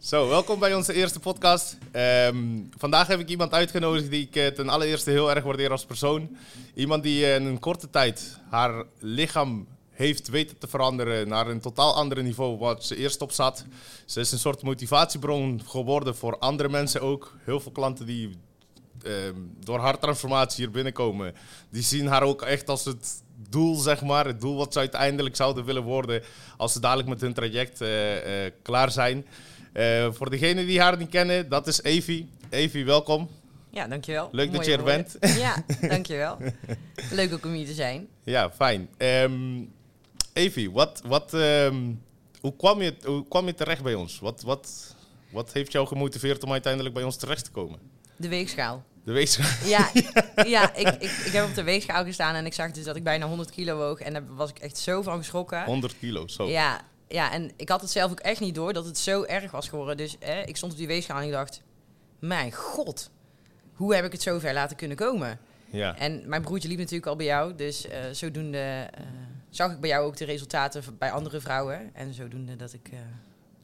Zo, welkom bij onze eerste podcast. Ehm, vandaag heb ik iemand uitgenodigd die ik eh, ten allereerste heel erg waardeer als persoon. Iemand die eh, in een korte tijd haar lichaam heeft weten te veranderen naar een totaal ander niveau wat ze eerst op zat. Ze is een soort motivatiebron geworden voor andere mensen ook. Heel veel klanten die ehm, door haar transformatie hier binnenkomen, die zien haar ook echt als het doel, zeg maar. Het doel wat ze uiteindelijk zouden willen worden als ze dadelijk met hun traject eh, klaar zijn. Eh, voor degenen die haar niet kennen, dat is Evie. Evie, welkom. Ja, dankjewel. Leuk dat je er woorden. bent. Ja, dankjewel. Leuk ook om hier te zijn. Ja, fijn. Ehm Evie, wat, wat, ehm, hoe, kwam je, hoe kwam je terecht bij ons? Wat, wat, wat heeft jou gemotiveerd om uiteindelijk bij ons terecht te komen? De weegschaal. De weegschaal. Ja, ja ik, ik, ik heb op de weegschaal gestaan en ik zag dus dat ik bijna 100 kilo woog. En daar was ik echt zo van geschrokken. 100 kilo, zo. Ja, ja, en ik had het zelf ook echt niet door dat het zo erg was geworden. Dus ik stond op die weegschaal en ik dacht, mijn god, hoe heb ik het zo ver laten kunnen komen? Ja. En mijn broertje liep natuurlijk al bij jou, dus eh, zodoende eh, zag ik bij jou ook de resultaten bij andere vrouwen. En zodoende dat ik eh,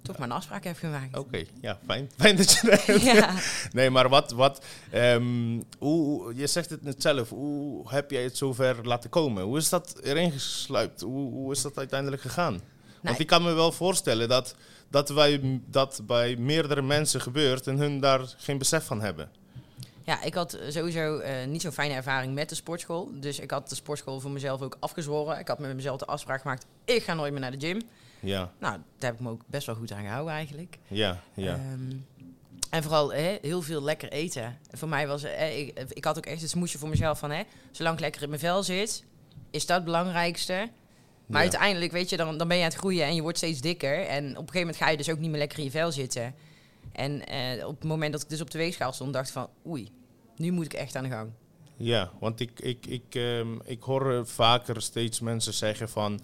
toch maar een afspraak heb gemaakt. Oké, ja, fijn. Fijn dat je bent. Ja. Nee, maar wat, wat ehm, hoe, je zegt het net zelf, hoe heb jij het zover laten komen? Hoe is dat erin gesluipt? Hoe, hoe is dat uiteindelijk gegaan? Want ik kan me wel voorstellen dat, dat, wij, dat bij meerdere mensen gebeurt en hun daar geen besef van hebben. Ja, ik had sowieso eh, niet zo'n fijne ervaring met de sportschool. Dus ik had de sportschool voor mezelf ook afgezworen. Ik had met mezelf de afspraak gemaakt, ik ga nooit meer naar de gym. Ja, Nou, daar heb ik me ook best wel goed aan gehouden eigenlijk. ja, ja. Ehm, en vooral hè, heel veel lekker eten. Voor mij was eh, ik, ik had ook echt het smoesje voor mezelf van, hè, zolang ik lekker in mijn vel zit, is dat het belangrijkste. Maar Ja. uiteindelijk, weet je, dan, dan ben je aan het groeien en je wordt steeds dikker. En op een gegeven moment ga je dus ook niet meer lekker in je vel zitten. En eh, op het moment dat ik dus op de weegschaal stond, dacht ik van, oei, nu moet ik echt aan de gang. Ja, want ik, ik, ik, ehm, ik hoor eh, vaker steeds mensen zeggen van...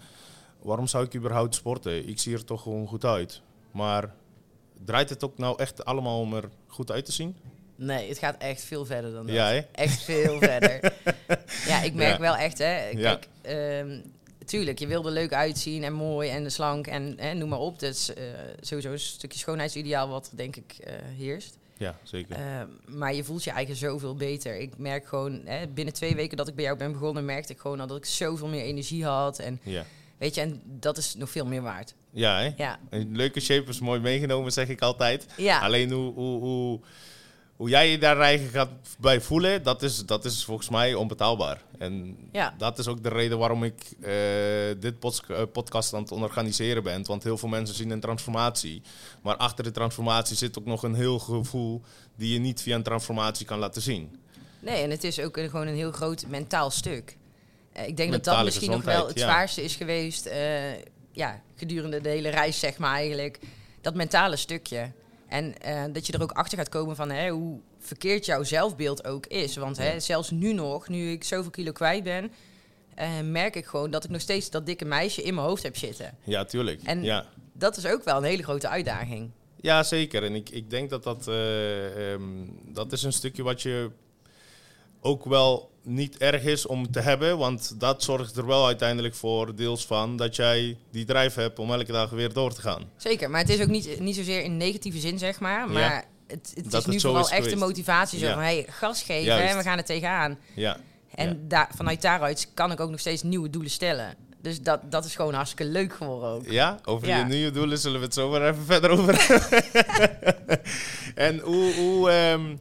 waarom zou ik überhaupt sporten? Ik zie er toch gewoon goed uit. Maar draait het ook nou echt allemaal om er goed uit te zien? Nee, het gaat echt veel verder dan dat. Ja? Echt veel verder. Ja, ik merk Ja. wel echt, hè. Ja. Kijk, ehm, tuurlijk, je wil er leuk uitzien en mooi en slank en noem maar op. Dat is eh, sowieso een stukje schoonheidsideaal wat, denk ik, eh, heerst. Ja, zeker. Eh, maar je voelt je eigen zoveel beter. Ik merk gewoon, hè, binnen twee weken dat ik bij jou ben begonnen, merkte ik gewoon al dat ik zoveel meer energie had. En Ja, weet je, en dat is nog veel meer waard. ja hè? Ja, Een leuke shape is mooi meegenomen, zeg ik altijd. ja. Alleen hoe, hoe, hoe, hoe jij je daar eigen gaat bij voelen, dat is, dat is volgens mij onbetaalbaar. En Ja. dat is ook de reden waarom ik eh, dit pods- eh, podcast aan het organiseren ben. Want heel veel mensen zien een transformatie. Maar achter de transformatie zit ook nog een heel gevoel die je niet via een transformatie kan laten zien. Nee, en het is ook gewoon een heel groot mentaal stuk. Eh, ik denk dat Mentale dat misschien nog wel het ja. zwaarste is geweest, ja, gedurende de hele reis, zeg maar eigenlijk. Dat mentale stukje. En eh, dat je er ook achter gaat komen van hè, hoe verkeerd jouw zelfbeeld ook is. Want hè, zelfs nu nog, nu ik zoveel kilo kwijt ben, eh, merk ik gewoon dat ik nog steeds dat dikke meisje in mijn hoofd heb zitten. Ja, tuurlijk. En- ja. Dat is ook wel een hele grote uitdaging. Ja, zeker. En ik, ik denk dat dat, eh, ehm, dat is een stukje wat je ook wel niet erg is om te hebben. Want dat zorgt er wel uiteindelijk voor, deels van, dat jij die drijf hebt om elke dag weer door te gaan. Zeker, maar het is ook niet, niet zozeer in negatieve zin, zeg maar. Maar Ja. het, het is nu vooral is echt de motivatie. Zo Ja. van, hey, gas geven en we gaan er tegenaan. Ja, En Ja. daar, vanuit daaruit kan ik ook nog steeds nieuwe doelen stellen. Dus dat, dat is gewoon hartstikke leuk geworden ook. ja over je nieuwe doelen zullen we het zo maar even verder over hebben. en hoe, hoe, ehm,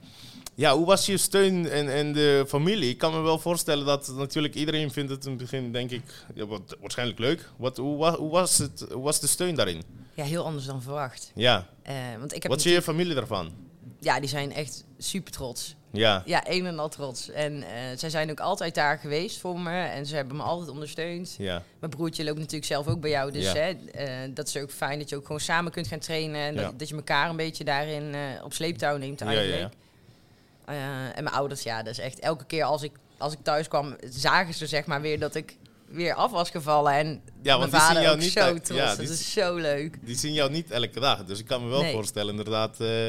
ja, hoe was je steun en, en de familie? Ik kan me wel voorstellen dat natuurlijk iedereen vindt het in het begin, denk ik, ja, wat, waarschijnlijk leuk. Wat, hoe, hoe, was het, hoe was de steun daarin? Ja, heel anders dan verwacht. Ja, Eh, want ik heb wat zie je familie daarvan? Ja, die zijn echt super trots. Ja, Ja, een en al trots. En eh, zij zijn ook altijd daar geweest voor me. En ze hebben me altijd ondersteund. ja, Mijn broertje loopt natuurlijk zelf ook bij jou. Dus Ja. hè, eh, dat is ook fijn dat je ook gewoon samen kunt gaan trainen. En Ja. dat, dat je elkaar een beetje daarin op sleeptouw neemt Ja, ja, eigenlijk. Eh, en mijn ouders, ja, dat is echt elke keer als ik, als ik thuis kwam, zagen ze zeg maar weer dat ik weer af was gevallen. En Ja, want mijn die zien vader jou ook niet zo uit- trots. ja, dat is zo leuk. die zien jou niet elke dag. Dus ik kan me wel Nee. voorstellen, inderdaad, eh,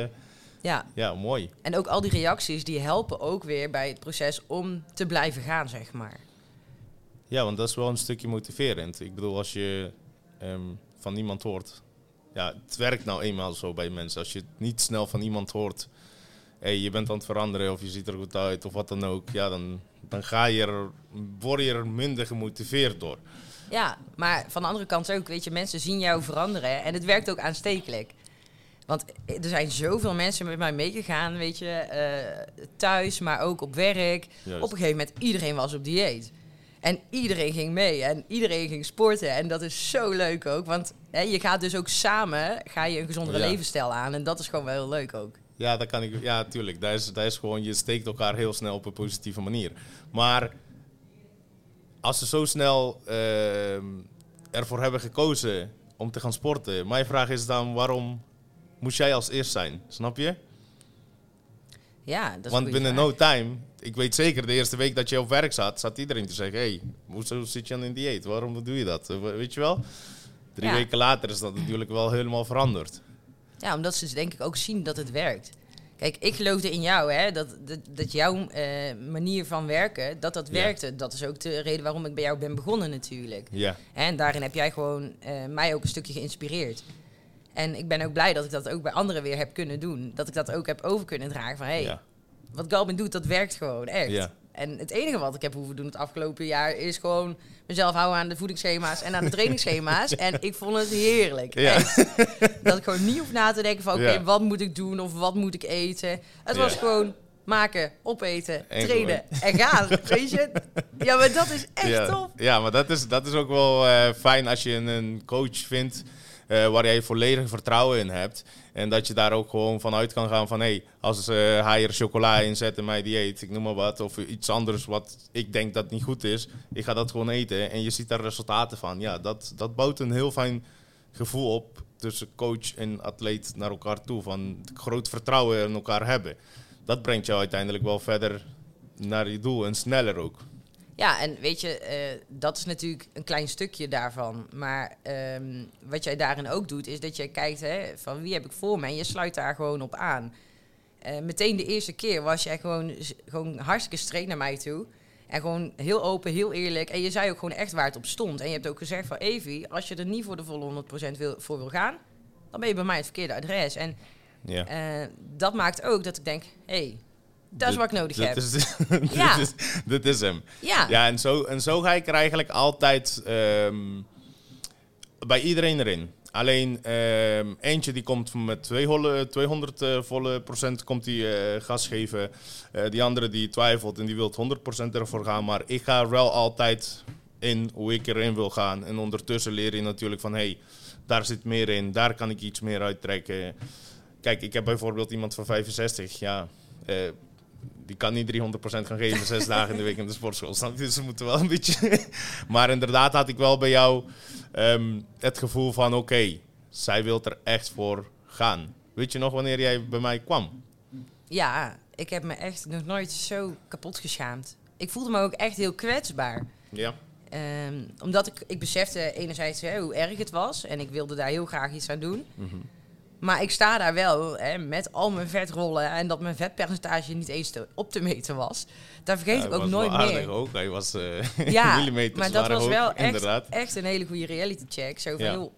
Ja, ja, mooi. en ook al die reacties die helpen ook weer bij het proces om te blijven gaan, zeg maar. Ja, want dat is wel een stukje motiverend. Ik bedoel, als je ehm, van niemand hoort ja, het werkt nou eenmaal zo bij mensen. Als je het niet snel van iemand hoort, hey, je bent aan het veranderen of je ziet er goed uit of wat dan ook, ja, dan, dan ga je er, word je er minder gemotiveerd door. Ja, maar van de andere kant ook, weet je, mensen zien jou veranderen en het werkt ook aanstekelijk. Want er zijn zoveel mensen met mij meegegaan, weet je, eh, thuis, maar ook op werk. Juist. Op een gegeven moment, iedereen was op dieet. En iedereen ging mee en iedereen ging sporten. En dat is zo leuk ook, want hè, je gaat dus ook samen, ga je een gezondere Ja. levensstijl aan. En dat is gewoon wel heel leuk ook. Ja, dat kan ik. Ja, tuurlijk. Dat is, dat is gewoon, je steekt elkaar heel snel op een positieve manier. Maar als ze zo snel ehm, ervoor hebben gekozen om te gaan sporten, mijn vraag is dan waarom moest jij als eerst zijn? Snap je? Ja, dat is Want binnen vraag. no time, ik weet zeker, de eerste week dat je op werk zat, zat iedereen te zeggen: hey, hoezo zit je aan een dieet? Waarom doe je dat? Weet je wel? Drie Ja. weken later is dat natuurlijk wel helemaal veranderd. Ja, omdat ze denk ik ook zien dat het werkt. Kijk, ik geloofde in jou, hè, dat, dat, dat jouw eh, manier van werken, dat dat werkte. Dat is ook de reden waarom ik bij jou ben begonnen natuurlijk. Ja, En daarin heb jij gewoon eh, mij ook een stukje geïnspireerd. En ik ben ook blij dat ik dat ook bij anderen weer heb kunnen doen. Dat ik dat ook heb over kunnen dragen van, hé, hey, wat Galvin doet, dat werkt gewoon, echt. Ja. En het enige wat ik heb hoeven doen het afgelopen jaar is gewoon mezelf houden aan de voedingsschema's en aan de trainingsschema's. En ik vond het heerlijk. Ja. Echt. Dat ik gewoon niet hoef na te denken van oké, Ja. wat moet ik doen of wat moet ik eten. Het was gewoon maken, opeten, En trainen en gaan. Weet je? Ja, maar dat is echt top. Ja, maar dat is, dat is ook wel eh, fijn als je een coach vindt eh, waar jij volledig vertrouwen in hebt. En dat je daar ook gewoon vanuit kan gaan van... hé, hey, als eh, hij chocola in zet in mijn dieet, ik noem maar wat... of iets anders wat ik denk dat niet goed is, ik ga dat gewoon eten. En je ziet daar resultaten van. Ja, dat, dat bouwt een heel fijn gevoel op tussen coach en atleet naar elkaar toe. Van groot vertrouwen in elkaar hebben. Dat brengt jou uiteindelijk wel verder naar je doel en sneller ook. Ja, en weet je, eh, dat is natuurlijk een klein stukje daarvan. Maar ehm, wat jij daarin ook doet, is dat jij kijkt hè, van wie heb ik voor me en je sluit daar gewoon op aan. Eh, meteen de eerste keer was jij gewoon, gewoon hartstikke straight naar mij toe. En gewoon heel open, heel eerlijk. En je zei ook gewoon echt waar het op stond. En je hebt ook gezegd van Evie, als je er niet voor de volle 100% wil, voor wil gaan, dan ben je bij mij het verkeerde adres. En Ja. eh, dat maakt ook dat ik denk, hé, hey, dat is wat ik nodig heb. Is, Ja. dit, is, dit is hem. Ja, Ja, en zo, en zo ga ik er eigenlijk altijd ehm, bij iedereen erin. Alleen ehm, eentje die komt met 200, 200 eh, volle procent komt die, eh, gas geven. Eh, die andere die twijfelt en die wil 100% ervoor gaan. Maar ik ga er wel altijd in hoe ik erin wil gaan. En ondertussen leer je natuurlijk van... Hey, daar zit meer in, daar kan ik iets meer uittrekken. Kijk, ik heb bijvoorbeeld iemand van 65. Ja, eh, die kan niet 300% gaan geven zes dagen in de week in de sportschool. Snap je? Dus ze moeten wel een beetje... maar inderdaad had ik wel bij jou ehm, het gevoel van... Oké, zij wil er echt voor gaan. Weet je nog wanneer jij bij mij kwam? Ja, ik heb me echt nog nooit zo kapot geschaamd. Ik voelde me ook echt heel kwetsbaar. Ja. Ehm, omdat ik, ik besefte enerzijds hè, hoe erg het was. En ik wilde daar heel graag iets aan doen. Mhm. Maar ik sta daar wel hè, met al mijn vetrollen. En dat mijn vetpercentage niet eens te, op te meten was. Daar vergeet ik ook nooit meer. ook. Hij was eh Ja, millimeters maar dat was ook, wel echt, inderdaad. echt een hele goede reality check. Zo van, Ja. joh,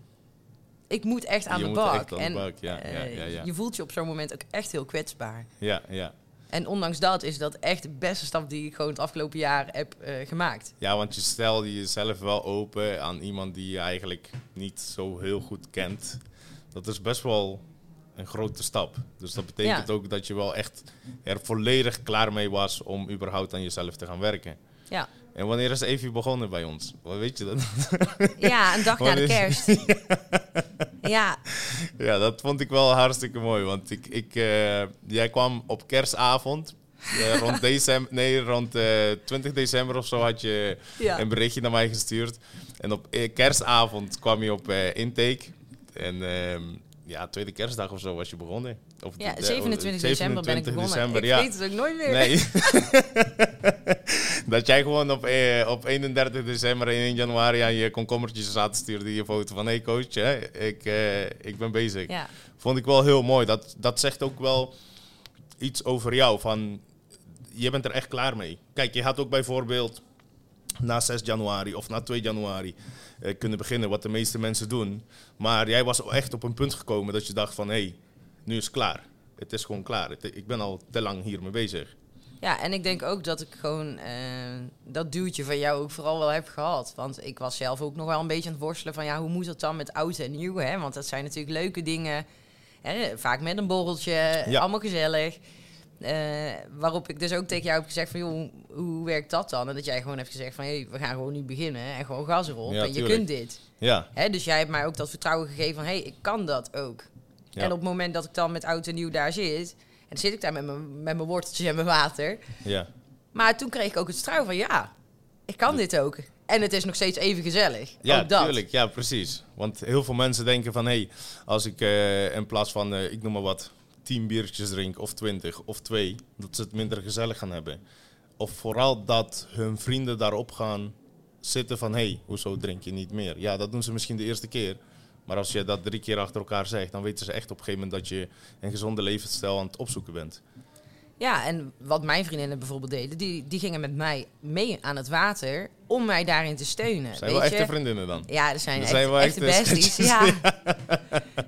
ik moet echt aan Je de bak. en bak, ja, ja, eh, je voelt je op zo'n moment ook echt heel kwetsbaar. Ja, ja. En ondanks dat is dat echt de beste stap die ik gewoon het afgelopen jaar heb eh, gemaakt. ja, want je stelde jezelf wel open aan iemand die je eigenlijk niet zo heel goed kent. Dat is best wel een grote stap. Dus dat betekent Ja. ook dat je wel echt er volledig klaar mee was om überhaupt aan jezelf te gaan werken. Ja, En wanneer is Evie begonnen bij ons? Wat weet je dat? ja een dag na de kerst. Ja, ja, dat vond ik wel hartstikke mooi. Want ik, ik, eh, jij kwam op kerstavond. eh, rond december, nee, rond eh, 20 december of zo had je ja. een berichtje naar mij gestuurd. En op kerstavond kwam je op intake. En ehm, ja, tweede kerstdag of zo was je begonnen. Of ja de- 27 de- december ben ik 27 begonnen. december, ik ja. weet het ook nooit meer. Nee. dat jij gewoon op, eh, op 31 december en 1 januari aan je komkommertjes zat, stuurde je foto van... Hé hey coach, hè, ik, eh, ik ben bezig. Ja, Vond ik wel heel mooi. Dat, dat zegt ook wel iets over jou. Van, je bent er echt klaar mee. Kijk, je had ook bijvoorbeeld na 6 januari of na 2 januari eh, kunnen beginnen, wat de meeste mensen doen. Maar jij was echt op een punt gekomen dat je dacht van, hé, hey, nu is het klaar. Het is gewoon klaar. Het- ik ben al te lang hiermee bezig. Ja, en ik denk ook dat ik gewoon eh, dat duwtje van jou ook vooral wel heb gehad. Want ik was zelf ook nog wel een beetje aan het worstelen van ja, hoe moet het dan met oud en nieuw? Hè? Want dat zijn natuurlijk leuke dingen. Hè? Vaak met een borreltje, Ja. allemaal gezellig. Eh, waarop ik dus ook tegen jou heb gezegd van joh, hoe, werkt dat dan? En dat jij gewoon hebt gezegd van hé, hey, we gaan gewoon nu beginnen en gewoon gas erop. Ja, en je kunt dit. Ja, Hè? Dus jij hebt mij ook dat vertrouwen gegeven van hé, hey, ik kan dat ook. Ja. En op het moment dat ik dan met oud en nieuw daar zit, en dan zit ik daar met mijn, met mijn worteltjes en mijn water. ja. Maar toen kreeg ik ook het vertrouwen van ja, ik kan dit ook. En het is nog steeds even gezellig. Ja, ook dat. tuurlijk. Ja, precies. Want heel veel mensen denken van... hé, hey, als ik eh, in plaats van, eh, ik noem maar wat... 10 biertjes drink of 20 of 2... dat ze het minder gezellig gaan hebben. Of vooral dat hun vrienden daarop gaan zitten van... hé, hey, hoezo drink je niet meer? Ja, dat doen ze misschien de eerste keer. Maar als je dat drie keer achter elkaar zegt... dan weten ze echt op een gegeven moment... dat je een gezonde levensstijl aan het opzoeken bent. Ja, en wat mijn vriendinnen bijvoorbeeld deden, die, die gingen met mij mee aan het water om mij daarin te steunen. Zijn weet wel je? echte vriendinnen dan? Ja, er zijn, echt, zijn wel echte echte besties. Ja.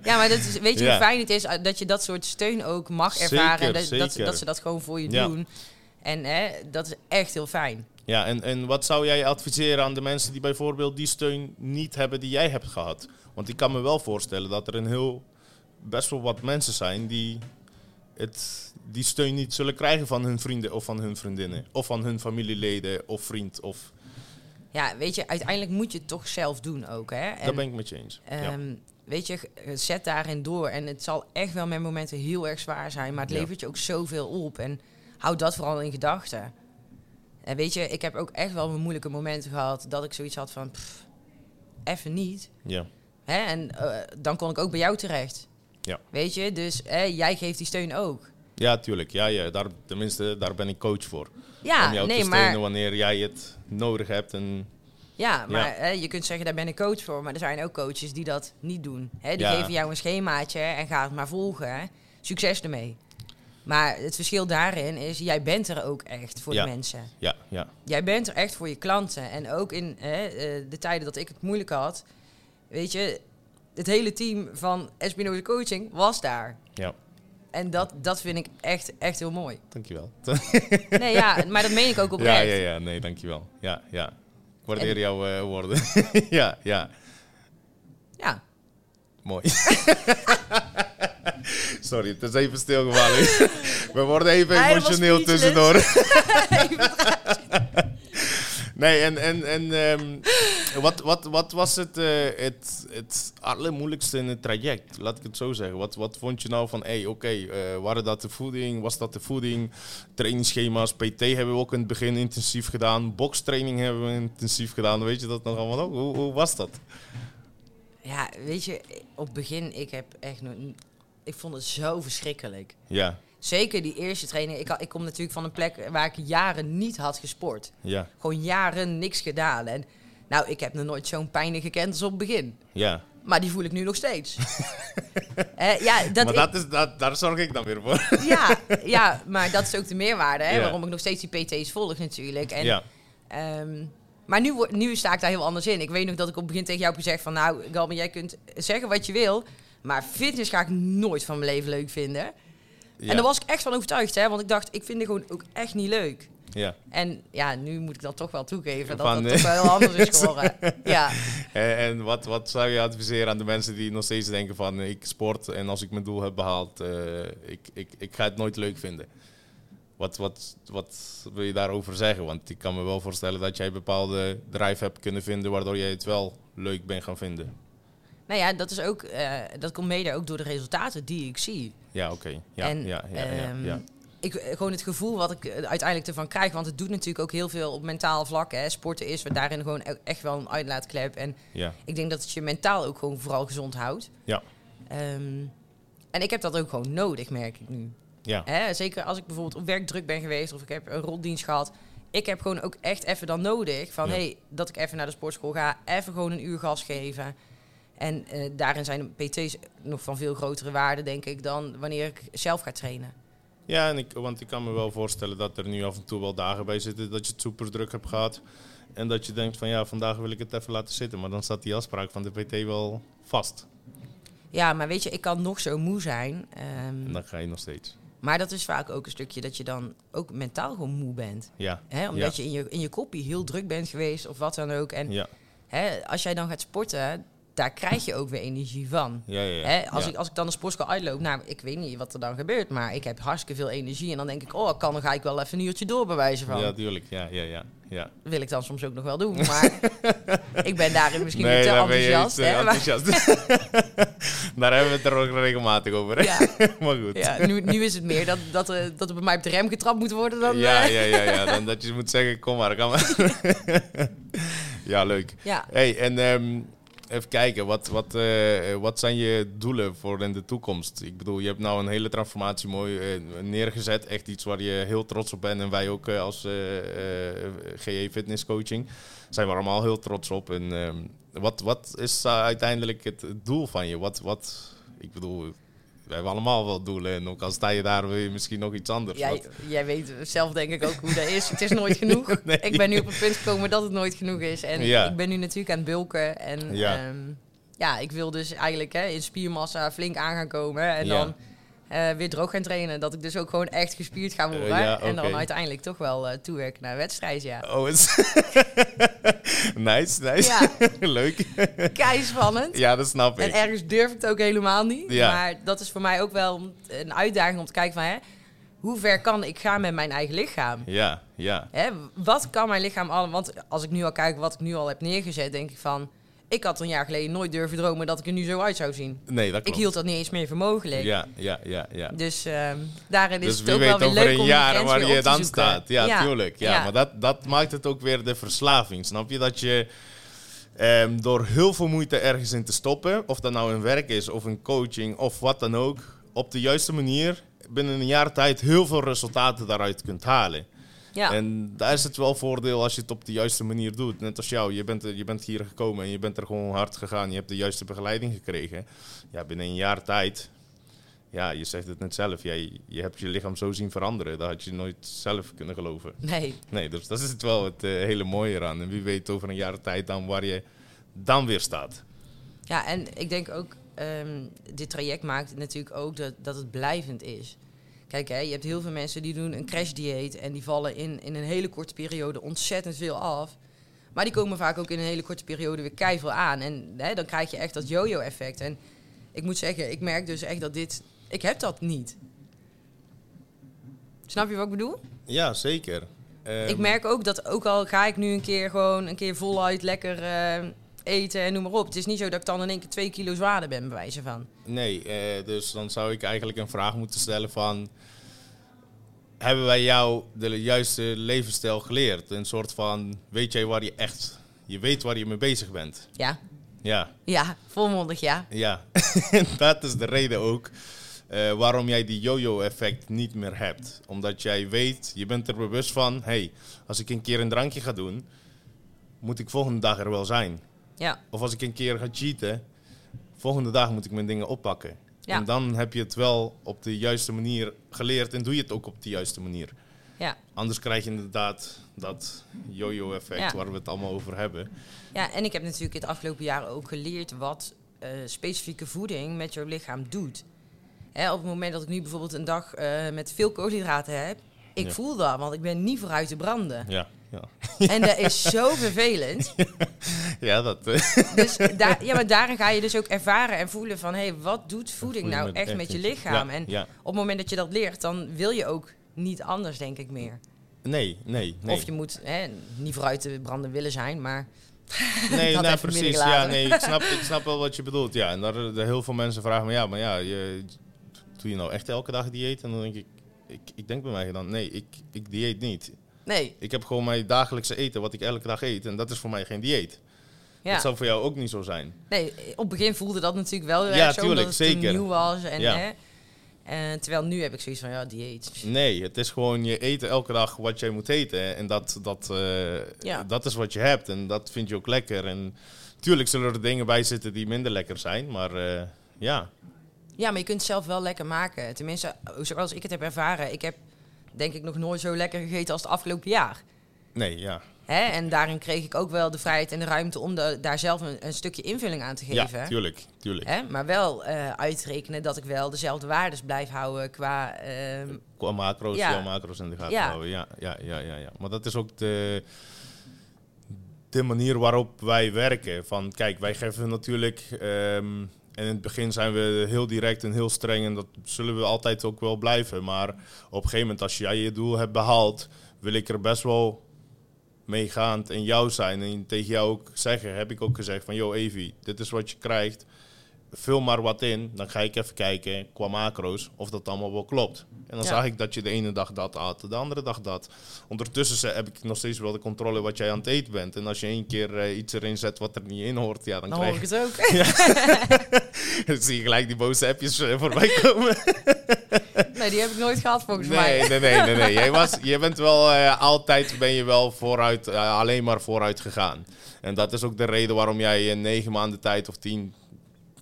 ja, maar dat is, weet je Ja. hoe fijn het is eh, dat je dat soort steun ook mag ervaren. en dat, dat, ze dat gewoon voor je Ja. doen. En hè, dat is echt heel fijn. Ja, en, en wat zou jij adviseren aan de mensen die bijvoorbeeld die steun niet hebben die jij hebt gehad? Want ik kan me wel voorstellen dat er een heel best wel wat mensen zijn die het, die steun niet zullen krijgen van hun vrienden of van hun vriendinnen. Of van hun familieleden of vriend. Of, Ja, weet je, uiteindelijk moet je het toch zelf doen ook. Hè? En, daar ben ik met je eens. ja. Ehm, Weet je, g- zet daarin door. En het zal echt wel met momenten heel erg zwaar zijn. Maar het Ja. levert je ook zoveel op. En houd dat vooral in gedachten. En weet je, ik heb ook echt wel mijn moeilijke momenten gehad. Dat ik zoiets had van, pff, even niet. ja. Hè? En eh, dan kon ik ook bij jou terecht. Ja. Weet je, dus jij geeft die steun ook. Ja, tuurlijk. Ja, ja, daar, tenminste, daar ben ik coach voor. Ja, om jou nee, te steunen maar, wanneer jij het nodig hebt. En, ja, maar Hè, je kunt zeggen, daar ben ik coach voor. Maar er zijn ook coaches die dat niet doen. Hè? Die Ja. geven jou een schemaatje en ga het maar volgen. Succes ermee. Maar het verschil daarin is, jij bent er ook echt voor Ja. de mensen. ja, ja, Jij bent er echt voor je klanten. En ook in hè, eh, de tijden dat ik het moeilijk had, weet je, het hele team van Espinoza Coaching was daar. ja. En dat, dat vind ik echt, echt heel mooi. Dankjewel. Nee, ja, maar dat meen ik ook Ja, oprecht. ja, ja. Nee, dankjewel. Ja, ja. Ik waardeer jouw eh, woorden. ja, ja. Ja. Mooi. Sorry, het is even stilgevallen. We worden even emotioneel tussendoor. Nee, en, en, en ehm, wat, wat, wat was het, eh, het, het allermoeilijkste in het traject? Laat ik het zo zeggen. Wat, wat vond je nou van, hé, hey, oké, eh, waren dat de voeding? Was dat de voeding? Trainingsschema's, PT hebben we ook in het begin intensief gedaan. Bokstraining hebben we intensief gedaan. Weet je dat nog allemaal ook? Hoe, hoe was dat? Ja, weet je, op het begin, ik heb echt nog... Ik vond het zo verschrikkelijk. Ja, Zeker die eerste training. Ik, ik kom natuurlijk van een plek waar ik jaren niet had gesport. ja, Gewoon jaren niks gedaan. En nou, ik heb nog nooit zo'n pijn gekend als op het begin. ja. Maar die voel ik nu nog steeds. Eh, ja, dat maar ik- dat is, dat, daar zorg ik dan weer voor. ja, ja, maar dat is ook de meerwaarde. Hè, Ja. Waarom ik nog steeds die PT's volg natuurlijk. En, ja, ehm, maar nu, nu sta ik daar heel anders in. Ik weet nog dat ik op het begin tegen jou heb gezegd van... Nou, Galben, jij kunt zeggen wat je wil... Maar fitness ga ik nooit van mijn leven leuk vinden. Ja. En daar was ik echt van overtuigd, hè. Want ik dacht, ik vind het gewoon ook echt niet leuk. ja. En ja, nu moet ik dat toch wel toegeven. Dat dat eh, toch wel heel anders is geworden. ja. En, en wat, wat zou je adviseren aan de mensen die nog steeds denken van eh, ik sport en als ik mijn doel heb behaald, eh, ik, ik, ik ga het nooit leuk vinden. Wat, wat, wat wil je daarover zeggen? Want ik kan me wel voorstellen dat jij bepaalde drive hebt kunnen vinden waardoor jij het wel leuk bent gaan vinden. Nou ja, dat is ook... eh, dat komt mede ook door de resultaten die ik zie. Ja, oké. Ja, en ja, ja, ja, ehm, ja. Ik, gewoon het gevoel wat ik eh, uiteindelijk ervan krijg. Want het doet natuurlijk ook heel veel op mentaal vlak. Hè. Sporten is daarin gewoon e- echt wel een uitlaatklep. En ja. ik denk dat het je mentaal ook gewoon vooral gezond houdt. Ja. Ehm, en ik heb dat ook gewoon nodig, merk ik nu. Ja, Hè? Zeker als ik bijvoorbeeld op werk druk ben geweest of ik heb een rotdienst gehad. Ik heb gewoon ook echt even dan nodig van Ja. hey, dat ik even naar de sportschool ga, even gewoon een uur gas geven. En eh, daarin zijn de PT's nog van veel grotere waarde, denk ik, dan wanneer ik zelf ga trainen. Ja, en ik, want ik kan me wel voorstellen dat er nu af en toe wel dagen bij zitten dat je het super druk hebt gehad. En dat je denkt van ja, vandaag wil ik het even laten zitten. Maar dan staat die afspraak van de PT wel vast. Ja, maar weet je, ik kan nog zo moe zijn. En dan ga je nog steeds. maar dat is vaak ook een stukje dat je dan ook mentaal gewoon moe bent. Ja, Hè? Omdat je in je, in je kopie heel druk bent geweest of wat dan ook. En ja, hè, als jij dan gaat sporten, daar krijg je ook weer energie van. ja, ja. ja. Hè, als, ik, als ik dan de sportschool uitloop, nou, ik weet niet wat er dan gebeurt, maar ik heb hartstikke veel energie. En dan denk ik, oh, kan, dan ga ik wel even een uurtje door bij wijze van. Ja, tuurlijk. Ja, ja, ja. ja. Wil ik dan soms ook nog wel doen, maar ik ben daarin misschien Nee, niet te daar ben je enthousiast. eh, hè, enthousiast. daar hebben we het er ook regelmatig over. ja, maar goed. ja, nu, nu is het meer dat, dat, er, dat er bij mij op de rem getrapt moet worden dan... ja, eh, ja, ja, ja. Dan dat je moet zeggen, kom maar, kom maar. ja, leuk. ja. Hey, en ehm, even kijken, wat, wat, eh, wat zijn je doelen voor in de toekomst? Ik bedoel, je hebt nou een hele transformatie mooi eh, neergezet. Echt iets waar je heel trots op bent. En wij ook eh, als GE Fitness Coaching zijn we allemaal heel trots op. En ehm, wat, wat is uiteindelijk het doel van je? Wat, wat, ik bedoel, we hebben allemaal wel doelen. En ook al sta je daar, wil je misschien nog iets anders. Jij, Wat- jij weet zelf denk ik ook hoe dat is. Het is nooit genoeg. Nee. Ik ben nu op het punt gekomen dat het nooit genoeg is. En Ja. ik ben nu natuurlijk aan het bulken. En Ja. ja, ja ik wil dus eigenlijk hè, in spiermassa flink aan gaan komen. En dan eh, weer droog gaan trainen. Dat ik dus ook gewoon echt gespierd ga worden. Eh, ja, En dan uiteindelijk toch wel eh, toewerken naar wedstrijd, ja. Oh, nice, nice. Ja, Leuk. kei spannend. Ja, dat snap En ik. ergens durf ik het ook helemaal niet. Ja. Maar dat is voor mij ook wel een uitdaging om te kijken van... Hè, hoe ver kan ik gaan met mijn eigen lichaam? Ja, ja. Hè, wat kan mijn lichaam al? Want als ik nu al kijk wat ik nu al heb neergezet, denk ik van... Ik had een jaar geleden nooit durven dromen dat ik er nu zo uit zou zien. Nee, dat Ik klopt. hield dat niet eens meer voor mogelijk. Ja, ja, ja, ja. Dus ehm, daarin is Dus het ook wel weer leuk een om jaar waar je dan zoeken. staat. Ja, Ja. tuurlijk. Ja, Ja. Maar dat, dat maakt het ook weer de verslaving. Snap je? Dat je ehm, door heel veel moeite ergens in te stoppen, of dat nou een werk is of een coaching of wat dan ook, op de juiste manier binnen een jaar tijd heel veel resultaten daaruit kunt halen. Ja. En daar is het wel voordeel als je het op de juiste manier doet. Net als jou, je bent, je bent hier gekomen en je bent er gewoon hard gegaan. Je hebt de juiste begeleiding gekregen. Ja, binnen een jaar tijd, ja, je zegt het net zelf. Jij, je hebt je lichaam zo zien veranderen. Dat had je nooit zelf kunnen geloven. Nee, Nee, dus dat is het wel het eh, hele mooie eraan. En wie weet over een jaar tijd dan waar je dan weer staat. Ja, en ik denk ook, ehm, dit traject maakt natuurlijk ook dat, dat het blijvend is. Kijk, hè, je hebt heel veel mensen die doen een crashdieet en die vallen in, in een hele korte periode ontzettend veel af. Maar die komen vaak ook in een hele korte periode weer keiveel aan. En hè, dan krijg je echt dat yo-yo-effect. En ik moet zeggen, ik merk dus echt dat dit... Ik heb dat niet. Snap je wat ik bedoel? Ja, zeker. Ehm, Ik merk ook dat, ook al ga ik nu een keer gewoon een keer voluit lekker eh, eten en noem maar op. Het is niet zo dat ik dan in één keer twee kilo zwaarder ben, bij wijze van. Nee, eh, dus dan zou ik eigenlijk een vraag moeten stellen van... Hebben wij jou de juiste levensstijl geleerd? Een soort van, weet jij waar je echt... Je weet waar je mee bezig bent. Ja, Ja, ja, volmondig ja. ja. dat is de reden ook eh, waarom jij die yo-yo-effect niet meer hebt. Omdat jij weet, je bent er bewust van... hey, als ik een keer een drankje ga doen, moet ik volgende dag er wel zijn. Ja, Of als ik een keer ga cheaten, volgende dag moet ik mijn dingen oppakken. Ja. En dan heb je het wel op de juiste manier geleerd en doe je het ook op de juiste manier. ja. Anders krijg je inderdaad dat yo-yo-effect Ja. waar we het allemaal over hebben. ja, en ik heb natuurlijk het afgelopen jaar ook geleerd wat eh, specifieke voeding met jouw lichaam doet. Hè, op het moment dat ik nu bijvoorbeeld een dag eh, met veel koolhydraten heb, ik Ja. voel dat, want ik ben niet vooruit te branden. Ja, ja. En dat is zo vervelend. ja dat... eh, Dus daar, ja, maar daarin ga je dus ook ervaren en voelen van... hé, hey, wat doet voeding nou echt echt met je lichaam? ja, en ja. op het moment dat je dat leert, dan wil je ook niet anders, denk ik, meer. Nee, nee, nee. Of je moet hè, niet vooruit te branden willen zijn, maar... Nee, nou, precies. Ja, nee, ik snap, ik snap wel wat je bedoelt. Ja, en daar, daar heel veel mensen vragen me, ja, maar ja, je, doe je nou echt elke dag dieet? En dan denk ik, ik, ik denk bij mij dan, nee, ik, ik dieet niet. Nee, Ik heb gewoon mijn dagelijkse eten, wat ik elke dag eet. En dat is voor mij geen dieet. ja. Dat zou voor jou ook niet zo zijn. nee, op het begin voelde dat natuurlijk wel Ja, zo, tuurlijk, het zeker. nieuw was. En, Ja. hè, en terwijl nu heb ik zoiets van, ja, dieet. Nee, het is gewoon je eten elke dag wat jij moet eten. En dat, dat, eh, Ja. dat is wat je hebt. En dat vind je ook lekker. En tuurlijk zullen er dingen bij zitten die minder lekker zijn. Maar eh, ja, Ja, maar je kunt het zelf wel lekker maken. Tenminste, zoals ik het heb ervaren. Ik heb denk ik nog nooit zo lekker gegeten als het afgelopen jaar. nee, ja. Hè? En daarin kreeg ik ook wel de vrijheid en de ruimte om de, daar zelf een, een stukje invulling aan te geven. Ja, tuurlijk, tuurlijk. Hè? Maar wel eh, uitrekenen dat ik wel dezelfde waardes blijf houden qua... ehm, Qua macro's, Ja. ja. macro's in de gaten Ja. houden. Ja, ja, ja, ja, ja. Maar dat is ook de, de manier waarop wij werken. Van, kijk, wij geven natuurlijk... ehm, en in het begin zijn we heel direct en heel streng. En dat zullen we altijd ook wel blijven. Maar op een gegeven moment, als jij je doel hebt behaald... wil ik er best wel meegaand in jou zijn. En tegen jou ook zeggen, heb ik ook gezegd van... Yo, Evie, dit is wat je krijgt. Vul maar wat in. Dan ga ik even kijken qua macro's of dat allemaal wel klopt. En dan Ja. zag ik dat je de ene dag dat at, de andere dag dat. Ondertussen heb ik nog steeds wel de controle wat jij aan het eten bent. En als je één keer eh, iets erin zet wat er niet in hoort, ja, dan, krijg ik het ook. dan zie je gelijk die boze appjes eh, voorbij komen. nee, die heb ik nooit gehad volgens mij. Nee, nee, nee, nee. Jij was, je bent wel eh, altijd ben je wel vooruit, alleen maar vooruit gegaan. En dat is ook de reden waarom jij in negen maanden tijd of tien,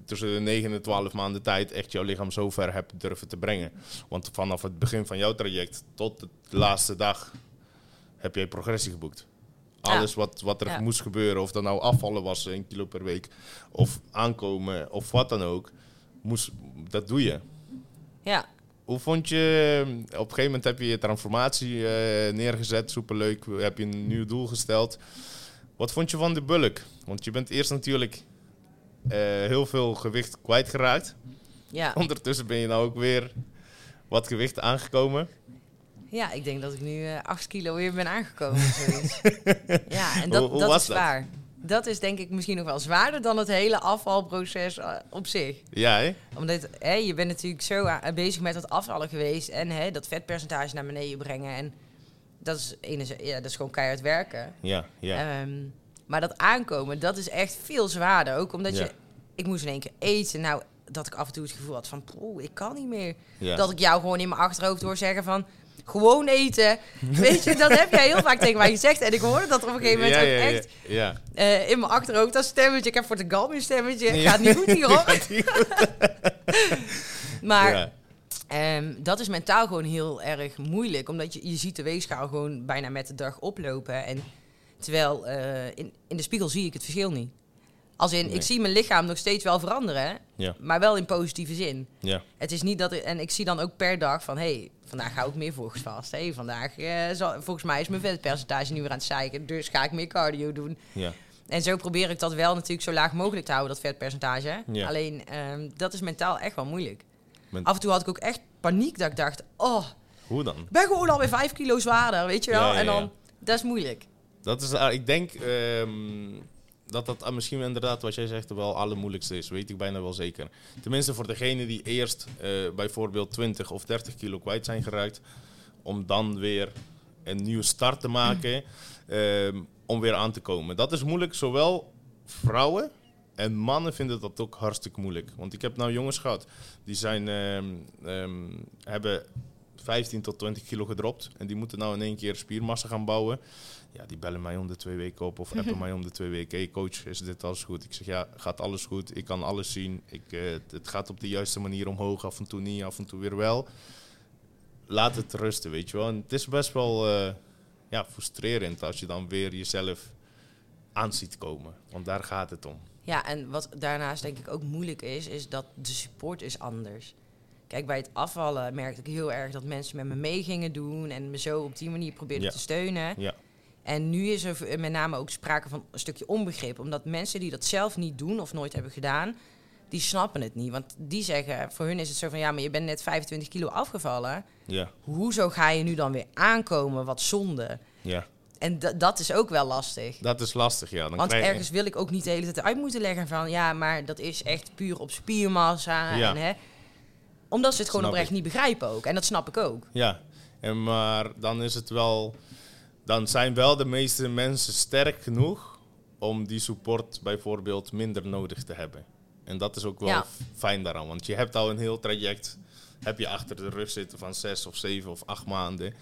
tussen de negen en twaalf maanden tijd echt jouw lichaam zo ver hebt durven te brengen. Want vanaf het begin van jouw traject tot de laatste dag heb jij progressie geboekt. Alles wat, wat er Ja. moest gebeuren, of dat nou afvallen was, een kilo per week, of aankomen, of wat dan ook, moest, dat doe je. Ja. Hoe vond je, op een gegeven moment heb je je transformatie eh, neergezet, superleuk, heb je een nieuw doel gesteld. Wat vond je van de bulk? Want je bent eerst natuurlijk heel veel gewicht kwijtgeraakt. Ja. Ondertussen ben je nou ook weer wat gewicht aangekomen. ja, ik denk dat ik nu eh 8 kilo weer ben aangekomen. ja, en dat, Hoe- hoe dat was is dat? zwaar. Dat is denk ik misschien nog wel zwaarder dan het hele afvalproces eh, op zich. Ja, hè? Omdat hè, je bent natuurlijk zo bezig met dat afvallen geweest en hè, dat vetpercentage naar beneden brengen. En dat is, ja, dat is gewoon keihard werken. Ja, ja. Ehm, maar dat aankomen, dat is echt veel zwaarder. Ook omdat Ja. je, ik moest in één keer eten. Nou, dat ik af en toe het gevoel had van, poeh, ik kan niet meer. ja. Dat ik jou gewoon in mijn achterhoofd hoor zeggen van, gewoon eten. Weet je, dat heb jij heel vaak tegen mij gezegd. En ik hoorde dat op een gegeven moment ja, ook echt ja. eh, in mijn achterhoofd. Dat stemmetje, ik heb voor de galm een stemmetje. Gaat niet goed hier hoor. Maar Ja. Ehm, dat is mentaal gewoon heel erg moeilijk. Omdat je, je ziet de weegschaal gewoon bijna met de dag oplopen. En terwijl eh, in, in de spiegel zie ik het verschil niet. Als in, Nee. ik zie mijn lichaam nog steeds wel veranderen. Ja. Maar wel in positieve zin. Ja. Het is niet dat ik, en ik zie dan ook per dag van, hé, hey, vandaag ga ik meer vast. Hey, vandaag, eh, zal, volgens mij is mijn vetpercentage nu weer aan het zeiken. Dus ga ik meer cardio doen. Ja. En zo probeer ik dat wel natuurlijk zo laag mogelijk te houden, dat vetpercentage. Ja. Alleen, ehm, dat is mentaal echt wel moeilijk. Men- Af en toe had ik ook echt paniek dat ik dacht, oh, Hoe dan? ben gewoon alweer vijf kilo zwaarder, weet je wel? Ja, En dan, dat is moeilijk. Dat is, ah, ik denk ehm, dat dat ah, misschien inderdaad wat jij zegt wel allermoeilijkste is. Weet ik bijna wel zeker. Tenminste voor degenen die eerst eh, bijvoorbeeld 20 of 30 kilo kwijt zijn geraakt. Om dan weer een nieuwe start te maken. ehm, om weer aan te komen. Dat is moeilijk. Zowel vrouwen en mannen vinden dat ook hartstikke moeilijk. Want ik heb nou jongens gehad. Die zijn, ehm, hebben 15 tot 20 kilo gedropt. En die moeten nou in één keer spiermassa gaan bouwen. Ja, die bellen mij om de twee weken op of appen mij om de twee weken. Hey coach, is dit alles goed? Ik zeg ja, gaat alles goed. Ik kan alles zien. Ik, eh, het, het gaat op de juiste manier omhoog. Af en toe niet, af en toe weer wel. Laat het rusten, weet je wel. En het is best wel eh, ja, frustrerend als je dan weer jezelf aan ziet komen. Want daar gaat het om. Ja, en wat daarnaast denk ik ook moeilijk is, is dat de support is anders. Kijk, bij het afvallen merkte ik heel erg dat mensen met me mee gingen doen en me zo op die manier probeerden Ja. te steunen. Ja, En nu is er v- met name ook sprake van een stukje onbegrip. Omdat mensen die dat zelf niet doen of nooit hebben gedaan, die snappen het niet. Want die zeggen, voor hun is het zo van, ja, maar je bent net 25 kilo afgevallen. ja, Hoezo ga je nu dan weer aankomen? Wat zonde. ja. En dat is ook wel lastig. Dat is lastig, ja. Dan Want krijg ergens wil ik ook niet de hele tijd uit moeten leggen van... ja, maar dat is echt puur op spiermassa. Ja. En, hè, omdat ze het gewoon oprecht ik. niet begrijpen ook. En dat snap ik ook. Ja, en maar dan is het wel. Dan zijn wel de meeste mensen sterk genoeg om die support bijvoorbeeld minder nodig te hebben. En dat is ook wel Ja. fijn daaraan, want je hebt al een heel traject heb je achter de rug zitten van zes of zeven of acht maanden.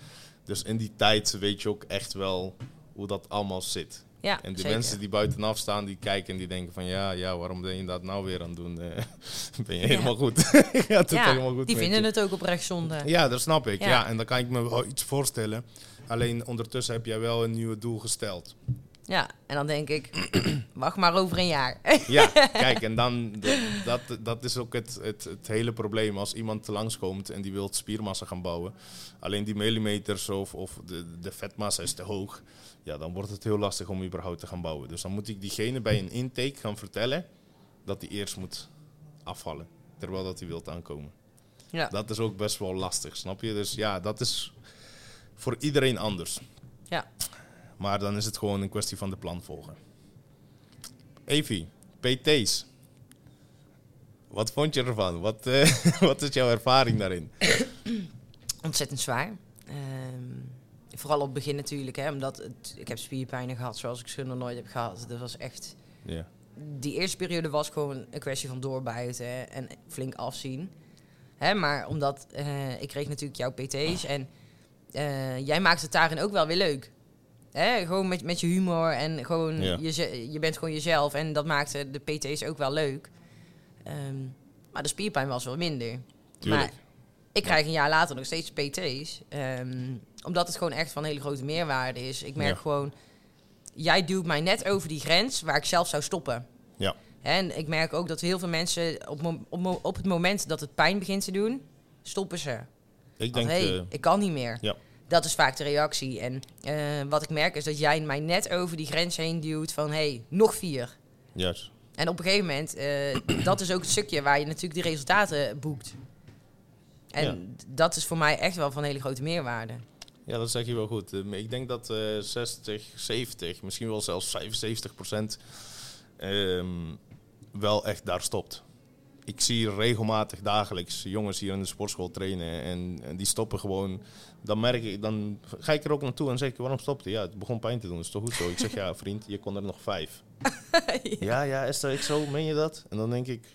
Dus in die tijd weet je ook echt wel hoe dat allemaal zit. Ja, En de zeker. mensen die buitenaf staan, die kijken en die denken van ja, ja, waarom ben je dat nou weer aan het doen? Eh, ben je helemaal goed? Het ja, helemaal goed die vinden je? het ook oprecht zonde. Ja, dat snap ik. Ja. Ja. en dan kan ik me wel iets voorstellen. Alleen ondertussen heb jij wel een nieuw doel gesteld. Ja, en dan denk ik, wacht maar over een jaar. Ja, kijk, en dan, dat, dat is ook het, het, het hele probleem. Als iemand langskomt en die wil spiermassa gaan bouwen, alleen die millimeters of, of de, de vetmassa is te hoog, ja, dan wordt het heel lastig om überhaupt te gaan bouwen. Dus dan moet ik diegene bij een intake gaan vertellen dat hij eerst moet afvallen, terwijl dat hij wilt aankomen. ja. Dat is ook best wel lastig, snap je? Dus ja, dat is voor iedereen anders. ja. Maar dan is het gewoon een kwestie van de plan volgen. Evie, PT's. Wat vond je ervan? Wat, eh, wat is jouw ervaring daarin? Ontzettend zwaar. Ehm, vooral op het begin natuurlijk, hè, omdat het, ik heb spierpijnen gehad zoals ik ze nog nooit heb gehad. Dat was echt... Die eerste periode was gewoon een kwestie van doorbijten en flink afzien. Hè, maar omdat eh, ik kreeg natuurlijk jouw PT's en eh, jij maakt het daarin ook wel weer leuk. Hè, gewoon met, met je humor en gewoon Ja. je, je bent gewoon jezelf en dat maakte de PT's ook wel leuk. Ehm, maar de spierpijn was wel minder. tuurlijk. Maar ik krijg een jaar later nog steeds PT's. ehm, omdat het gewoon echt van hele grote meerwaarde is. Ik merk Ja. gewoon, jij duwt mij net over die grens waar ik zelf zou stoppen. Ja. En ik merk ook dat heel veel mensen op, op, op het moment dat het pijn begint te doen, stoppen ze. Ik Want denk, hey, eh, ik kan niet meer. ja. Dat is vaak de reactie. En eh, wat ik merk is dat jij mij net over die grens heen duwt van hey, nog vier. juist. En op een gegeven moment, eh, dat is ook het stukje waar je natuurlijk de resultaten boekt. En Ja. dat is voor mij echt wel van hele grote meerwaarde. Ja, dat zeg je wel goed. Eh, Ik denk dat eh 60, 70, misschien wel zelfs 75 procent ehm, wel echt daar stopt. Ik zie regelmatig dagelijks jongens hier in de sportschool trainen en, en die stoppen gewoon. Dan merk ik, dan ga ik er ook naartoe en zeg ik, waarom stopte? Ja, het begon pijn te doen, is toch goed zo? Ik zeg, ja vriend, je kon er nog vijf. Ja, ja, is dat ik zo? Meen je dat? En dan denk ik,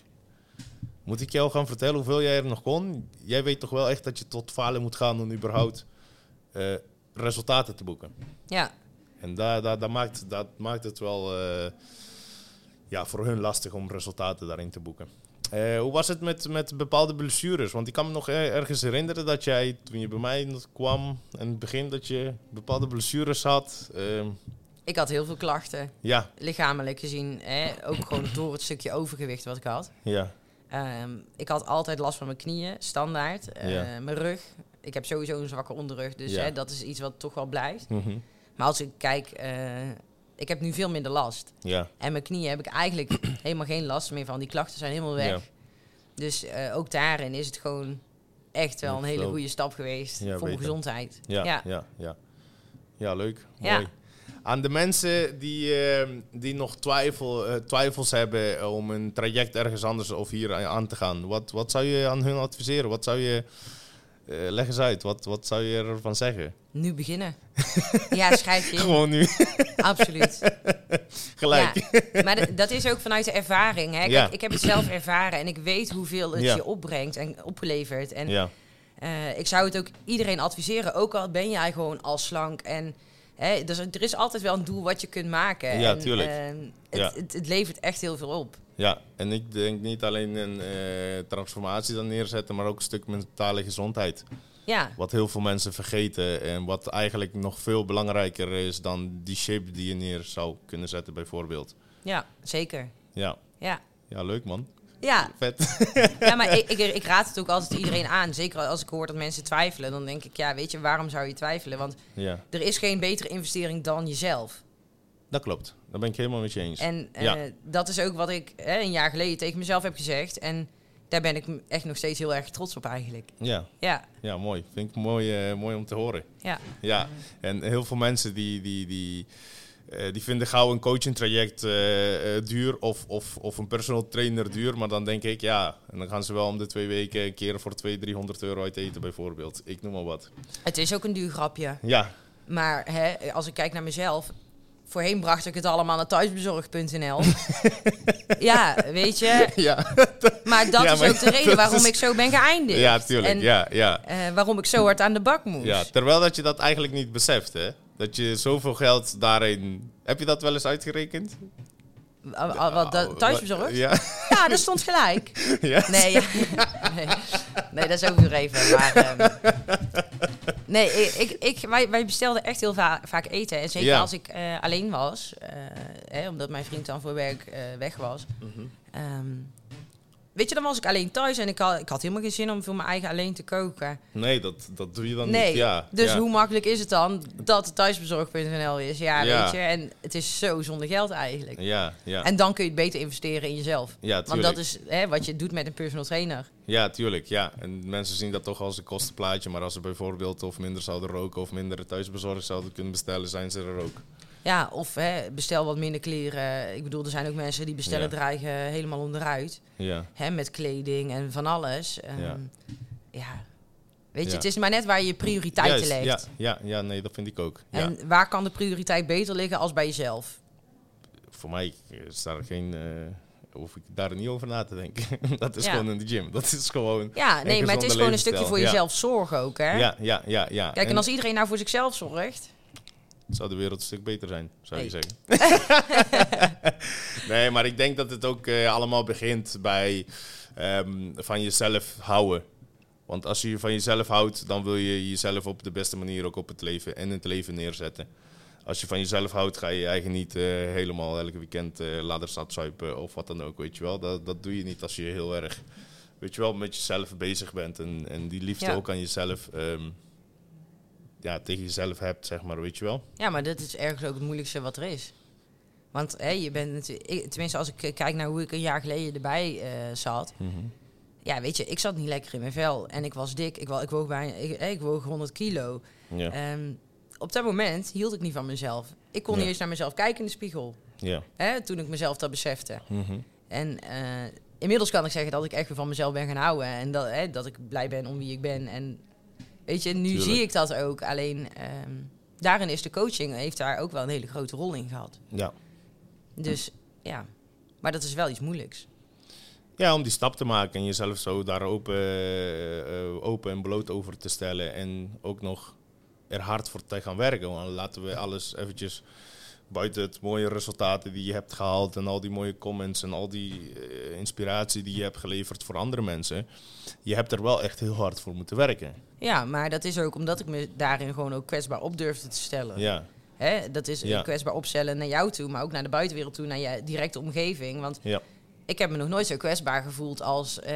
moet ik jou gaan vertellen hoeveel jij er nog kon? Jij weet toch wel echt dat je tot falen moet gaan om überhaupt eh, resultaten te boeken. Ja, En daar, daar, daar maakt, dat maakt het wel eh, ja, voor hun lastig om resultaten daarin te boeken. Eh, hoe was het met, met bepaalde blessures? Want ik kan me nog er- ergens herinneren dat jij, toen je bij mij kwam, in het begin, dat je bepaalde blessures had. Ehm, ik had heel veel klachten, ja, lichamelijk gezien. Hè? Ook gewoon door het stukje overgewicht wat ik had. ja, Ehm, ik had altijd last van mijn knieën, standaard. Eh, Ja. Mijn rug. Ik heb sowieso een zwakke onderrug, dus Ja. hè, dat is iets wat toch wel blijft. mhm, Maar als ik kijk, eh, ik heb nu veel minder last. ja, En mijn knieën heb ik eigenlijk helemaal geen last meer van. Die klachten zijn helemaal weg. Ja. Dus eh, ook daarin is het gewoon echt wel een hele goede stap geweest Ja, voor mijn gezondheid. ja, ja, ja. ja, ja. leuk, mooi. Aan de mensen die, ehm, die nog twijfel, eh, twijfels hebben om een traject ergens anders of hier aan te gaan, wat, wat zou je aan hun adviseren? Wat zou je, eh, leg eens uit, wat, wat zou je ervan zeggen? Nu beginnen. ja, schrijf je. Gewoon nu, Absoluut. gelijk. Ja, maar dat is ook vanuit de ervaring. Hè? Kijk, Ja. Ik heb het zelf ervaren en ik weet hoeveel het Ja. je opbrengt en opgeleverd. En eh, ik zou het ook iedereen adviseren, ook al ben jij gewoon al slank. En hè, dus er is altijd wel een doel wat je kunt maken. Ja, en, tuurlijk. eh, het, Ja. het, het levert echt heel veel op. ja, en ik denk niet alleen een eh, transformatie dan neerzetten, maar ook een stuk mentale gezondheid. Ja, Wat heel veel mensen vergeten en wat eigenlijk nog veel belangrijker is dan die shape die je neer zou kunnen zetten bijvoorbeeld. ja zeker. Ja, Ja. ja leuk man. Ja, Vet. ja maar ik, ik, ik raad het ook altijd iedereen aan. Zeker als ik hoor dat mensen twijfelen. Dan denk ik, ja, weet je, waarom zou je twijfelen? Want Ja, er is geen betere investering dan jezelf. dat klopt. Daar ben ik helemaal met je eens. En eh, Ja. dat is ook wat ik hè, een jaar geleden tegen mezelf heb gezegd. En daar ben ik echt nog steeds heel erg trots op eigenlijk. Ja, Ja, ja mooi. Vind ik mooi, eh, mooi om te horen. ja, Ja, en heel veel mensen die, die, die, eh, die vinden gauw een coaching traject duur of, of, of een personal trainer duur. Maar dan denk ik, ja, en dan gaan ze wel om de twee weken een keer voor 200, 300 euro uit eten bijvoorbeeld. Ik noem maar wat. het is ook een duur grapje. Ja, Maar hè, als ik kijk naar mezelf... Voorheen bracht ik het allemaal naar thuisbezorgd.nl. ja, weet je. ja, Maar dat Ja, is ook de reden waarom is- ik zo ben geëindigd. ja tuurlijk. En ja, ja. eh, waarom ik zo hard aan de bak moest. Ja, terwijl dat je dat eigenlijk niet beseft, hè? Dat je zoveel geld daarin... Heb je dat wel eens uitgerekend? Ah, ah, wat, dat- thuisbezorgd? Ja. Ja, dat stond gelijk. ja. Nee, ja. nee. nee, dat is overdreven. Maar, ehm, Nee, ik, ik, wij, wij bestelden echt heel va- vaak eten. En zeker Ja. als ik eh, alleen was, eh, hè, omdat mijn vriend dan voor werk eh, weg was. Mhm. Ehm, weet je, dan was ik alleen thuis en ik had, ik had helemaal geen zin om voor mijn eigen alleen te koken. Nee, dat, dat doe je dan nee, niet. Ja, dus ja. hoe makkelijk is het dan dat het thuisbezorg.nl is? Ja, Ja. weet je, en het is zo zonder geld eigenlijk. Ja, ja. En dan kun je het beter investeren in jezelf. ja, Want dat is hè, wat je doet met een personal trainer. Ja, tuurlijk. Ja. En mensen zien dat toch als een kostenplaatje. Maar als ze bijvoorbeeld of minder zouden roken of minder thuisbezorgd zouden kunnen bestellen, zijn ze er ook. Ja, of hè, bestel wat minder kleren. Ik bedoel, er zijn ook mensen die bestellen Ja. dreigen helemaal onderuit. Ja, Hè, met kleding en van alles. Ehm, Ja. ja. Weet je, Ja. het is maar net waar je prioriteiten Juist, legt. Ja, ja, ja, nee, dat vind ik ook. Ja. En waar kan de prioriteit beter liggen als bij jezelf? Voor mij is daar geen... eh hoef ik daar niet over na te denken. dat is gewoon in de gym. Dat is gewoon... Ja, nee, maar het is gewoon een stukje voor jezelf zorgen ook, hè? Ja, ja, ja, ja. Kijk, en, als iedereen nou voor zichzelf zorgt... zou de wereld een stuk beter zijn, zou je zeggen. nee, maar ik denk dat het ook eh, allemaal begint bij ehm, van jezelf houden. Want als je van jezelf houdt, dan wil je jezelf op de beste manier ook op het leven en in het leven neerzetten. Als je van jezelf houdt, ga je je eigen niet eh, helemaal elke weekend eh ladderstad zuipen of wat dan ook, weet je wel. Dat, dat doe je niet als je heel erg, weet je wel, met jezelf bezig bent. En, en die liefde Ja. ook aan jezelf, ehm, ja, tegen jezelf hebt, zeg maar, weet je wel. Ja, maar dat is ergens ook het moeilijkste wat er is. Want hè, je bent natuurlijk... ik- Tenminste, als ik eh, kijk naar hoe ik een jaar geleden erbij eh, zat... Ja, weet je, ik zat niet lekker in mijn vel. En ik was dik. Ik, ik, woog, bijna, ik, eh, ik woog 100 kilo. Ja. Ehm, op dat moment hield ik niet van mezelf. Ik kon Ja. niet eens naar mezelf kijken in de spiegel. Ja. Hè, toen ik mezelf dat besefte. Mhm. En eh, inmiddels kan ik zeggen dat ik echt weer van mezelf ben gaan houden. En dat, hè, dat ik blij ben om wie ik ben. En weet je, nu Tuurlijk. zie ik dat ook. Alleen ehm, daarin is de coaching, heeft daar ook wel een hele grote rol in gehad. Ja. Dus ja, maar dat is wel iets moeilijks. ja, om die stap te maken en jezelf zo daar open, eh, open en bloot over te stellen. En ook nog er hard voor te gaan werken. Want laten we alles eventjes buiten het mooie resultaten die je hebt gehaald. En al die mooie comments en al die eh, inspiratie die je hebt geleverd voor andere mensen. Je hebt er wel echt heel hard voor moeten werken. Ja, maar dat is ook omdat ik me daarin gewoon ook kwetsbaar op durfde te stellen. Ja, Hè, dat is Ja. kwetsbaar opstellen naar jou toe, maar ook naar de buitenwereld toe, naar je directe omgeving. Want ja, ik heb me nog nooit zo kwetsbaar gevoeld als eh,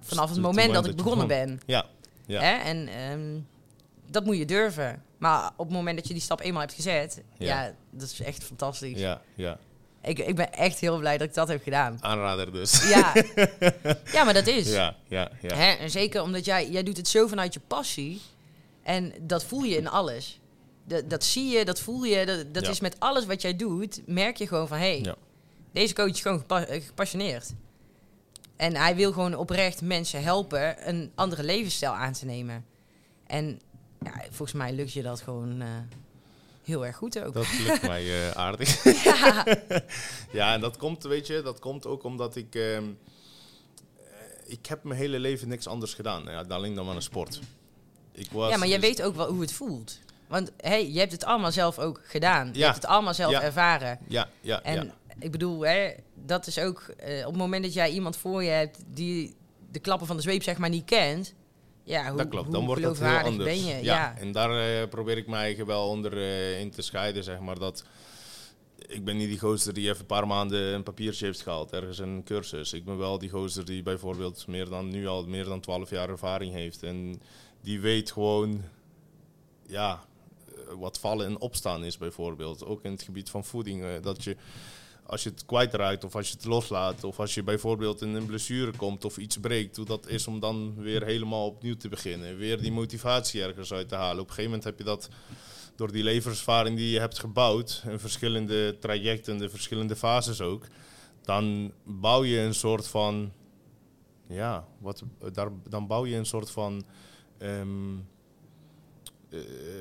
vanaf het moment dat ik begonnen begon. ben. ja, ja. Hè? En ehm, dat moet je durven. Maar op het moment dat je die stap eenmaal hebt gezet, Ja. ja, dat is echt fantastisch. ja, ja. Ik, ik ben echt heel blij dat ik dat heb gedaan. Aanrader dus. Ja, ja maar dat is. Ja, ja, ja. Hè? En zeker omdat jij, jij doet het zo vanuit je passie. En dat voel je in alles. Dat, dat zie je, dat voel je. Dat, dat Ja. is met alles wat jij doet, merk je gewoon van... hé, hey, Ja. deze coach is gewoon gepa- eh, gepassioneerd. En hij wil gewoon oprecht mensen helpen een andere levensstijl aan te nemen. En ja, volgens mij lukt je dat gewoon eh, heel erg goed ook. Dat lukt mij eh, aardig. ja. Ja, en dat komt, weet je, dat komt ook omdat ik... ehm, eh, ik heb mijn hele leven niks anders gedaan. Ja, alleen dan maar een sport. Ik was, ja, maar jij dus- weet ook wel hoe het voelt. Want hey, je hebt het allemaal zelf ook gedaan. Je Ja. hebt het allemaal zelf Ja. ervaren. Ja, ja, En ik bedoel, hè, dat is ook eh, op het moment dat jij iemand voor je hebt die de klappen van de zweep zeg maar niet kent. Ja, hoe, dat klopt. Dan wordt het heel anders. ben je? Ja, Ja. en daar eh, probeer ik mij wel onder eh, in te scheiden, zeg maar. Dat, ik ben niet die gozer die even een paar maanden een papiertje heeft gehaald, ergens een cursus. Ik ben wel die gozer die bijvoorbeeld meer dan, nu al meer dan 12 jaar ervaring heeft. En die weet gewoon, ja, eh, wat vallen en opstaan is bijvoorbeeld. Ook in het gebied van voeding. dat je, als je het kwijtraakt of als je het loslaat... of als je bijvoorbeeld in een blessure komt of iets breekt... hoe dat is om dan weer helemaal opnieuw te beginnen. Weer die motivatie ergens uit te halen. Op een gegeven moment heb je dat door die levenservaring die je hebt gebouwd... in verschillende trajecten, de verschillende fases ook... dan bouw je een soort van... Ja, wat, daar, dan bouw je een soort van... ehm, eh,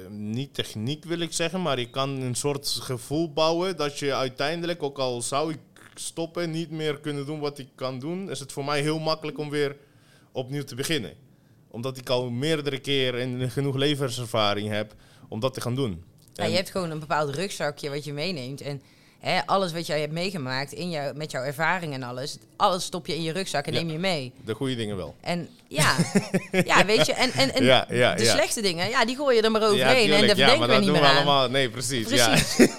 niet techniek wil ik zeggen, maar je kan een soort gevoel bouwen dat je uiteindelijk, ook al zou ik stoppen, niet meer kunnen doen wat ik kan doen, is het voor mij heel makkelijk om weer opnieuw te beginnen. Omdat ik al meerdere keer en genoeg levenservaring heb om dat te gaan doen. Ja, En- je hebt gewoon een bepaald rugzakje wat je meeneemt. En hè, alles wat jij hebt meegemaakt in jou, met jouw ervaring en alles, alles stop je in je rugzak en Ja. neem je mee. De goede dingen wel. En ja, ja weet je, en, en, en Ja, ja, de slechte dingen, ja, die gooi je er maar overheen en daar maar we niet meer we aan. allemaal. Nee, precies. Precies.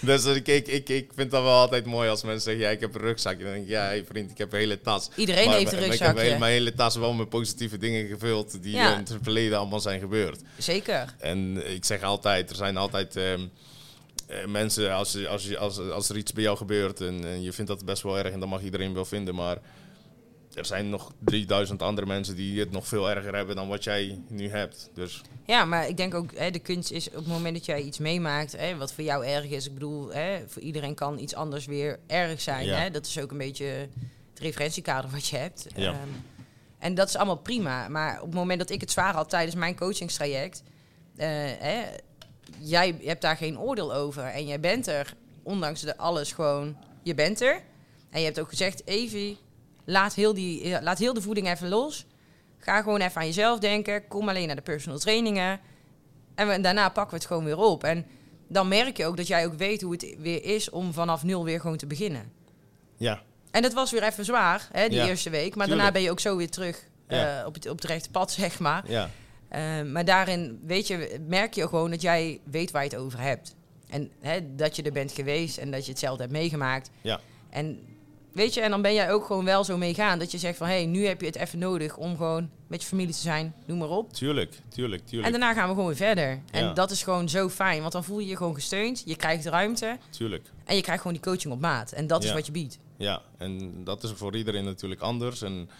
Dus ik, ik, ik, ik vind dat wel altijd mooi als mensen zeggen, ja, ik heb een rugzakje. Dan denk ik, ja, hey, vriend, ik heb een hele tas. Iedereen Maar- heeft een maar Ik heb mijn- hele tas wel met positieve dingen gevuld die in het verleden allemaal zijn gebeurd. Zeker. En ik zeg altijd, er zijn altijd ehm, eh, mensen, als, je- als, je- als, als er iets bij jou gebeurt en, en je vindt dat best wel erg en dan mag iedereen wel vinden, maar er zijn nog 3000 andere mensen die het nog veel erger hebben dan wat jij nu hebt. Dus Ja, maar ik denk ook, hè, de kunst is op het moment dat jij iets meemaakt, hè, wat voor jou erg is. Ik bedoel, hè, voor iedereen kan iets anders weer erg zijn. Ja. Hè? Dat is ook een beetje het referentiekader wat je hebt. Ja. Ehm, en dat is allemaal prima. Maar op het moment dat ik het zwaar had tijdens mijn coachingstraject, eh, hè, jij hebt daar geen oordeel over. En jij bent er, ondanks de alles gewoon, je bent er. En je hebt ook gezegd, Evie, laat heel, die, ja, laat heel de voeding even los. Ga gewoon even aan jezelf denken. Kom alleen naar de personal trainingen. En we- daarna pakken we het gewoon weer op. En dan merk je ook dat jij ook weet hoe het weer is om vanaf nul weer gewoon te beginnen. ja, En dat was weer even zwaar, hè, die Ja, eerste week. Maar daarna ben je ook zo weer terug Ja. eh, op, het, op het rechte pad, zeg maar. ja, Eh, maar daarin weet je, merk je gewoon dat jij weet waar je het over hebt. En hè, dat je er bent geweest en dat je hetzelfde hebt meegemaakt. ja, En weet je, en dan ben jij ook gewoon wel zo meegaan dat je zegt van... hé, hey, nu heb je het even nodig om gewoon met je familie te zijn, noem maar op. tuurlijk, tuurlijk, En tuurlijk, daarna gaan we gewoon weer verder. Ja. En dat is gewoon zo fijn, want dan voel je je gewoon gesteund. Je krijgt ruimte tuurlijk. en je krijgt gewoon die coaching op maat. En dat is wat je biedt. Ja, en dat is voor iedereen natuurlijk anders. En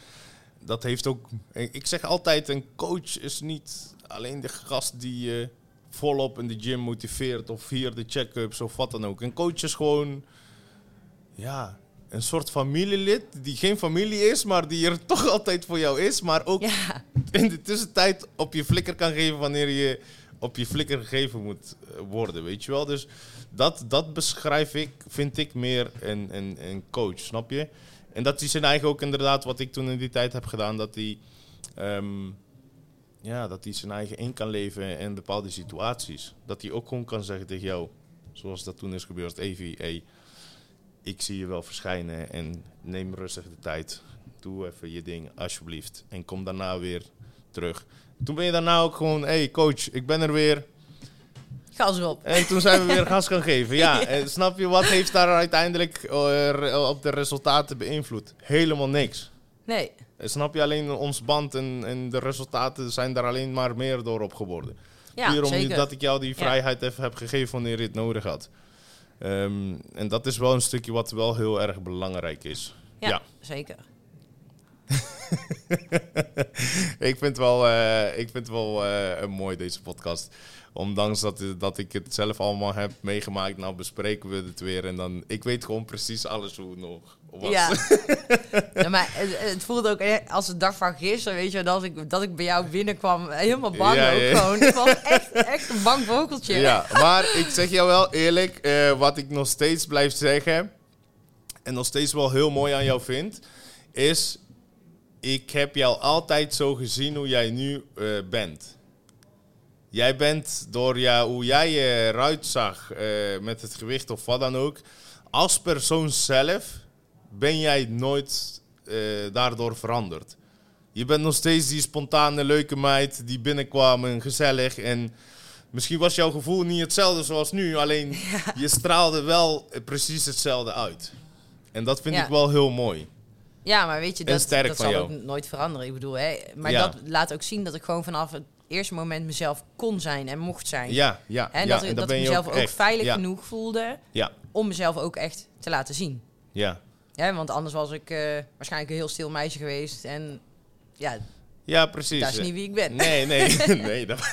dat heeft ook. Ik zeg altijd: een coach is niet alleen de gast die je volop in de gym motiveert. of hier de check-ups of wat dan ook. Een coach is gewoon. Ja, een soort familielid die geen familie is, maar die er toch altijd voor jou is. Maar ook Ja, in de tussentijd op je flikker kan geven wanneer je op je flikker gegeven moet eh, worden, weet je wel. Dus dat, dat beschrijf ik, vind ik meer een, een, een coach, snap je? En dat is zijn eigen ook inderdaad wat ik toen in die tijd heb gedaan, dat hij ehm, ja, dat hij zijn eigen in kan leven in bepaalde situaties. Dat hij ook gewoon kan zeggen tegen jou, zoals dat toen is gebeurd, Evie, hey, ik zie je wel verschijnen en neem rustig de tijd. Doe even je ding, alsjeblieft. En kom daarna weer terug. Toen ben je daarna ook gewoon, hey coach, ik ben er weer. Gas erop. En toen zijn we weer gas gaan geven. Ja, en snap je, wat heeft daar uiteindelijk eh, op de resultaten beïnvloed? Helemaal niks. Nee, Snap je, alleen ons band en, en de resultaten zijn daar alleen maar meer door op geworden. ja, Puur omdat ik jou die vrijheid even heb gegeven wanneer je het nodig had. Ehm, en dat is wel een stukje wat wel heel erg belangrijk is. ja, ja. zeker. ik vind wel, eh, ik vind wel eh, mooi deze podcast. Ondanks dat, dat ik het zelf allemaal heb meegemaakt, nou bespreken we het weer. En dan, ik weet gewoon precies alles hoe het nog was. Ja. ja, maar het, het voelde ook als de dag van gisteren, weet je, dat ik, dat ik bij jou binnenkwam. Helemaal bang Ja, ook ja. gewoon. Ik was echt, echt een bang vogeltje. Ja, maar ik zeg jou wel eerlijk, eh, wat ik nog steeds blijf zeggen, en nog steeds wel heel mooi aan jou vind, is, ik heb jou altijd zo gezien hoe jij nu eh, bent. Jij bent door jou, hoe jij je eruit zag eh, met het gewicht of wat dan ook, als persoon zelf ben jij nooit eh, daardoor veranderd. Je bent nog steeds die spontane, leuke meid die binnenkwam en gezellig. En misschien was jouw gevoel niet hetzelfde zoals nu, alleen je straalde wel eh, precies hetzelfde uit. En dat vind Ja. ik wel heel mooi. Ja, maar weet je, dat, dat zal jou. ook nooit veranderen. Ik bedoel, hè, maar Ja. dat laat ook zien dat ik gewoon vanaf het eerste moment mezelf kon zijn en mocht zijn. Ja, ja. En ja, dat, ik- en dat ben ik mezelf ook, veilig ja, genoeg voelde Ja, om mezelf ook echt te laten zien. ja. Ja, want anders was ik eh, waarschijnlijk een heel stil meisje geweest. En ja, Ja, precies. dat is niet wie ik ben. Nee, nee, nee. Dat...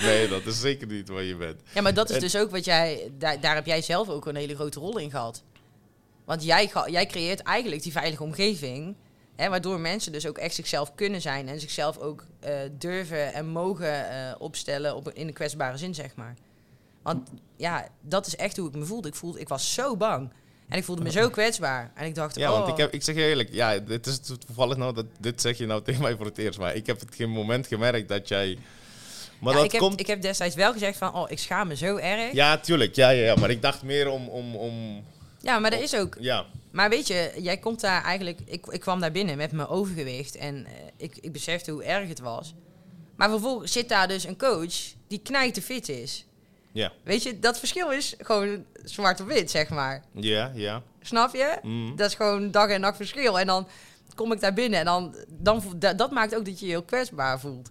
nee, dat is zeker niet wat je bent. Ja, maar dat is En- dus ook wat jij... Daar, daar heb jij zelf ook een hele grote rol in gehad. Want jij, jij creëert eigenlijk die veilige omgeving... Hè, waardoor mensen dus ook echt zichzelf kunnen zijn... en zichzelf ook eh, durven en mogen eh, opstellen op, in een kwetsbare zin, zeg maar. Want ja, dat is echt hoe ik me voelde. Ik, voelde, ik was zo bang. En ik voelde me zo kwetsbaar. En ik dacht, Ja, oh, want ik, heb, ik zeg je eerlijk, ja, dit is toevallig nou dat dit zeg je nou tegen mij voor het eerst, maar ik heb het geen moment gemerkt dat jij Maar Ja, dat ik, heb, komt... ik heb destijds wel gezegd van, oh, ik schaam me zo erg. Ja, Ja, tuurlijk. Ja, ja, ja. Maar ik dacht meer om... om, om maar dat is ook... ja, Maar weet je, jij komt daar eigenlijk... Ik, ik kwam daar binnen met mijn overgewicht en eh, ik, ik besefte hoe erg het was. Maar vervolgens zit daar dus een coach die knijt fit is. ja, Weet je, dat verschil is gewoon zwart op wit, zeg maar. ja, ja. Snap je? Mm. Dat is gewoon dag en nacht verschil. En dan kom ik daar binnen en dan, dan dat maakt ook dat je je heel kwetsbaar voelt.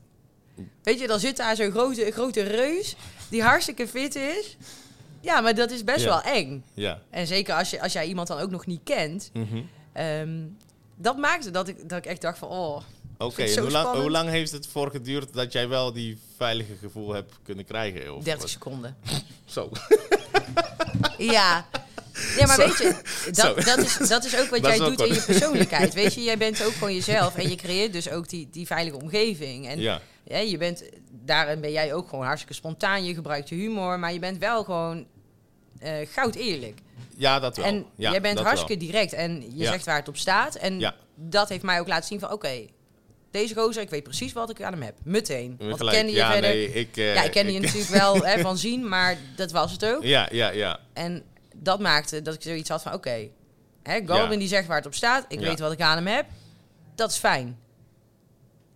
Weet je, dan zit daar zo'n grote, grote reus die hartstikke fit is. Ja, maar dat is best Ja. wel eng. Ja. En zeker als, je, als jij iemand dan ook nog niet kent. Mhm. ehm, dat maakte dat ik, dat ik echt dacht van, oh, Oké, en hoe lang, hoe lang heeft het voor geduurd dat jij wel die veilige gevoel hebt kunnen krijgen? Of 30 wat? seconden. Zo. Ja. Ja, maar Zo. weet je, dat, dat, is, dat is ook wat Dat jij doet in je persoonlijkheid. Weet je, jij bent ook gewoon jezelf en je creëert dus ook die, die veilige omgeving. En Ja, Ja, je bent, daarin ben jij ook gewoon hartstikke spontaan. Je gebruikt je humor, maar je bent wel gewoon eh, goud eerlijk. ja dat wel. En ja, jij bent hartstikke direct en je Ja. zegt waar het op staat. En Ja. dat heeft mij ook laten zien van, oké, deze gozer, ik weet precies wat ik aan hem heb. Meteen. Want ik kende je ja, verder. nee, ik... eh, ja, ik kende je natuurlijk wel hè, van zien, maar dat was het ook. Ja, ja, ja. En dat maakte dat ik zoiets had van, oké, hè, Ja. die zegt waar het op staat. Ik weet wat ik aan hem heb. Dat is fijn.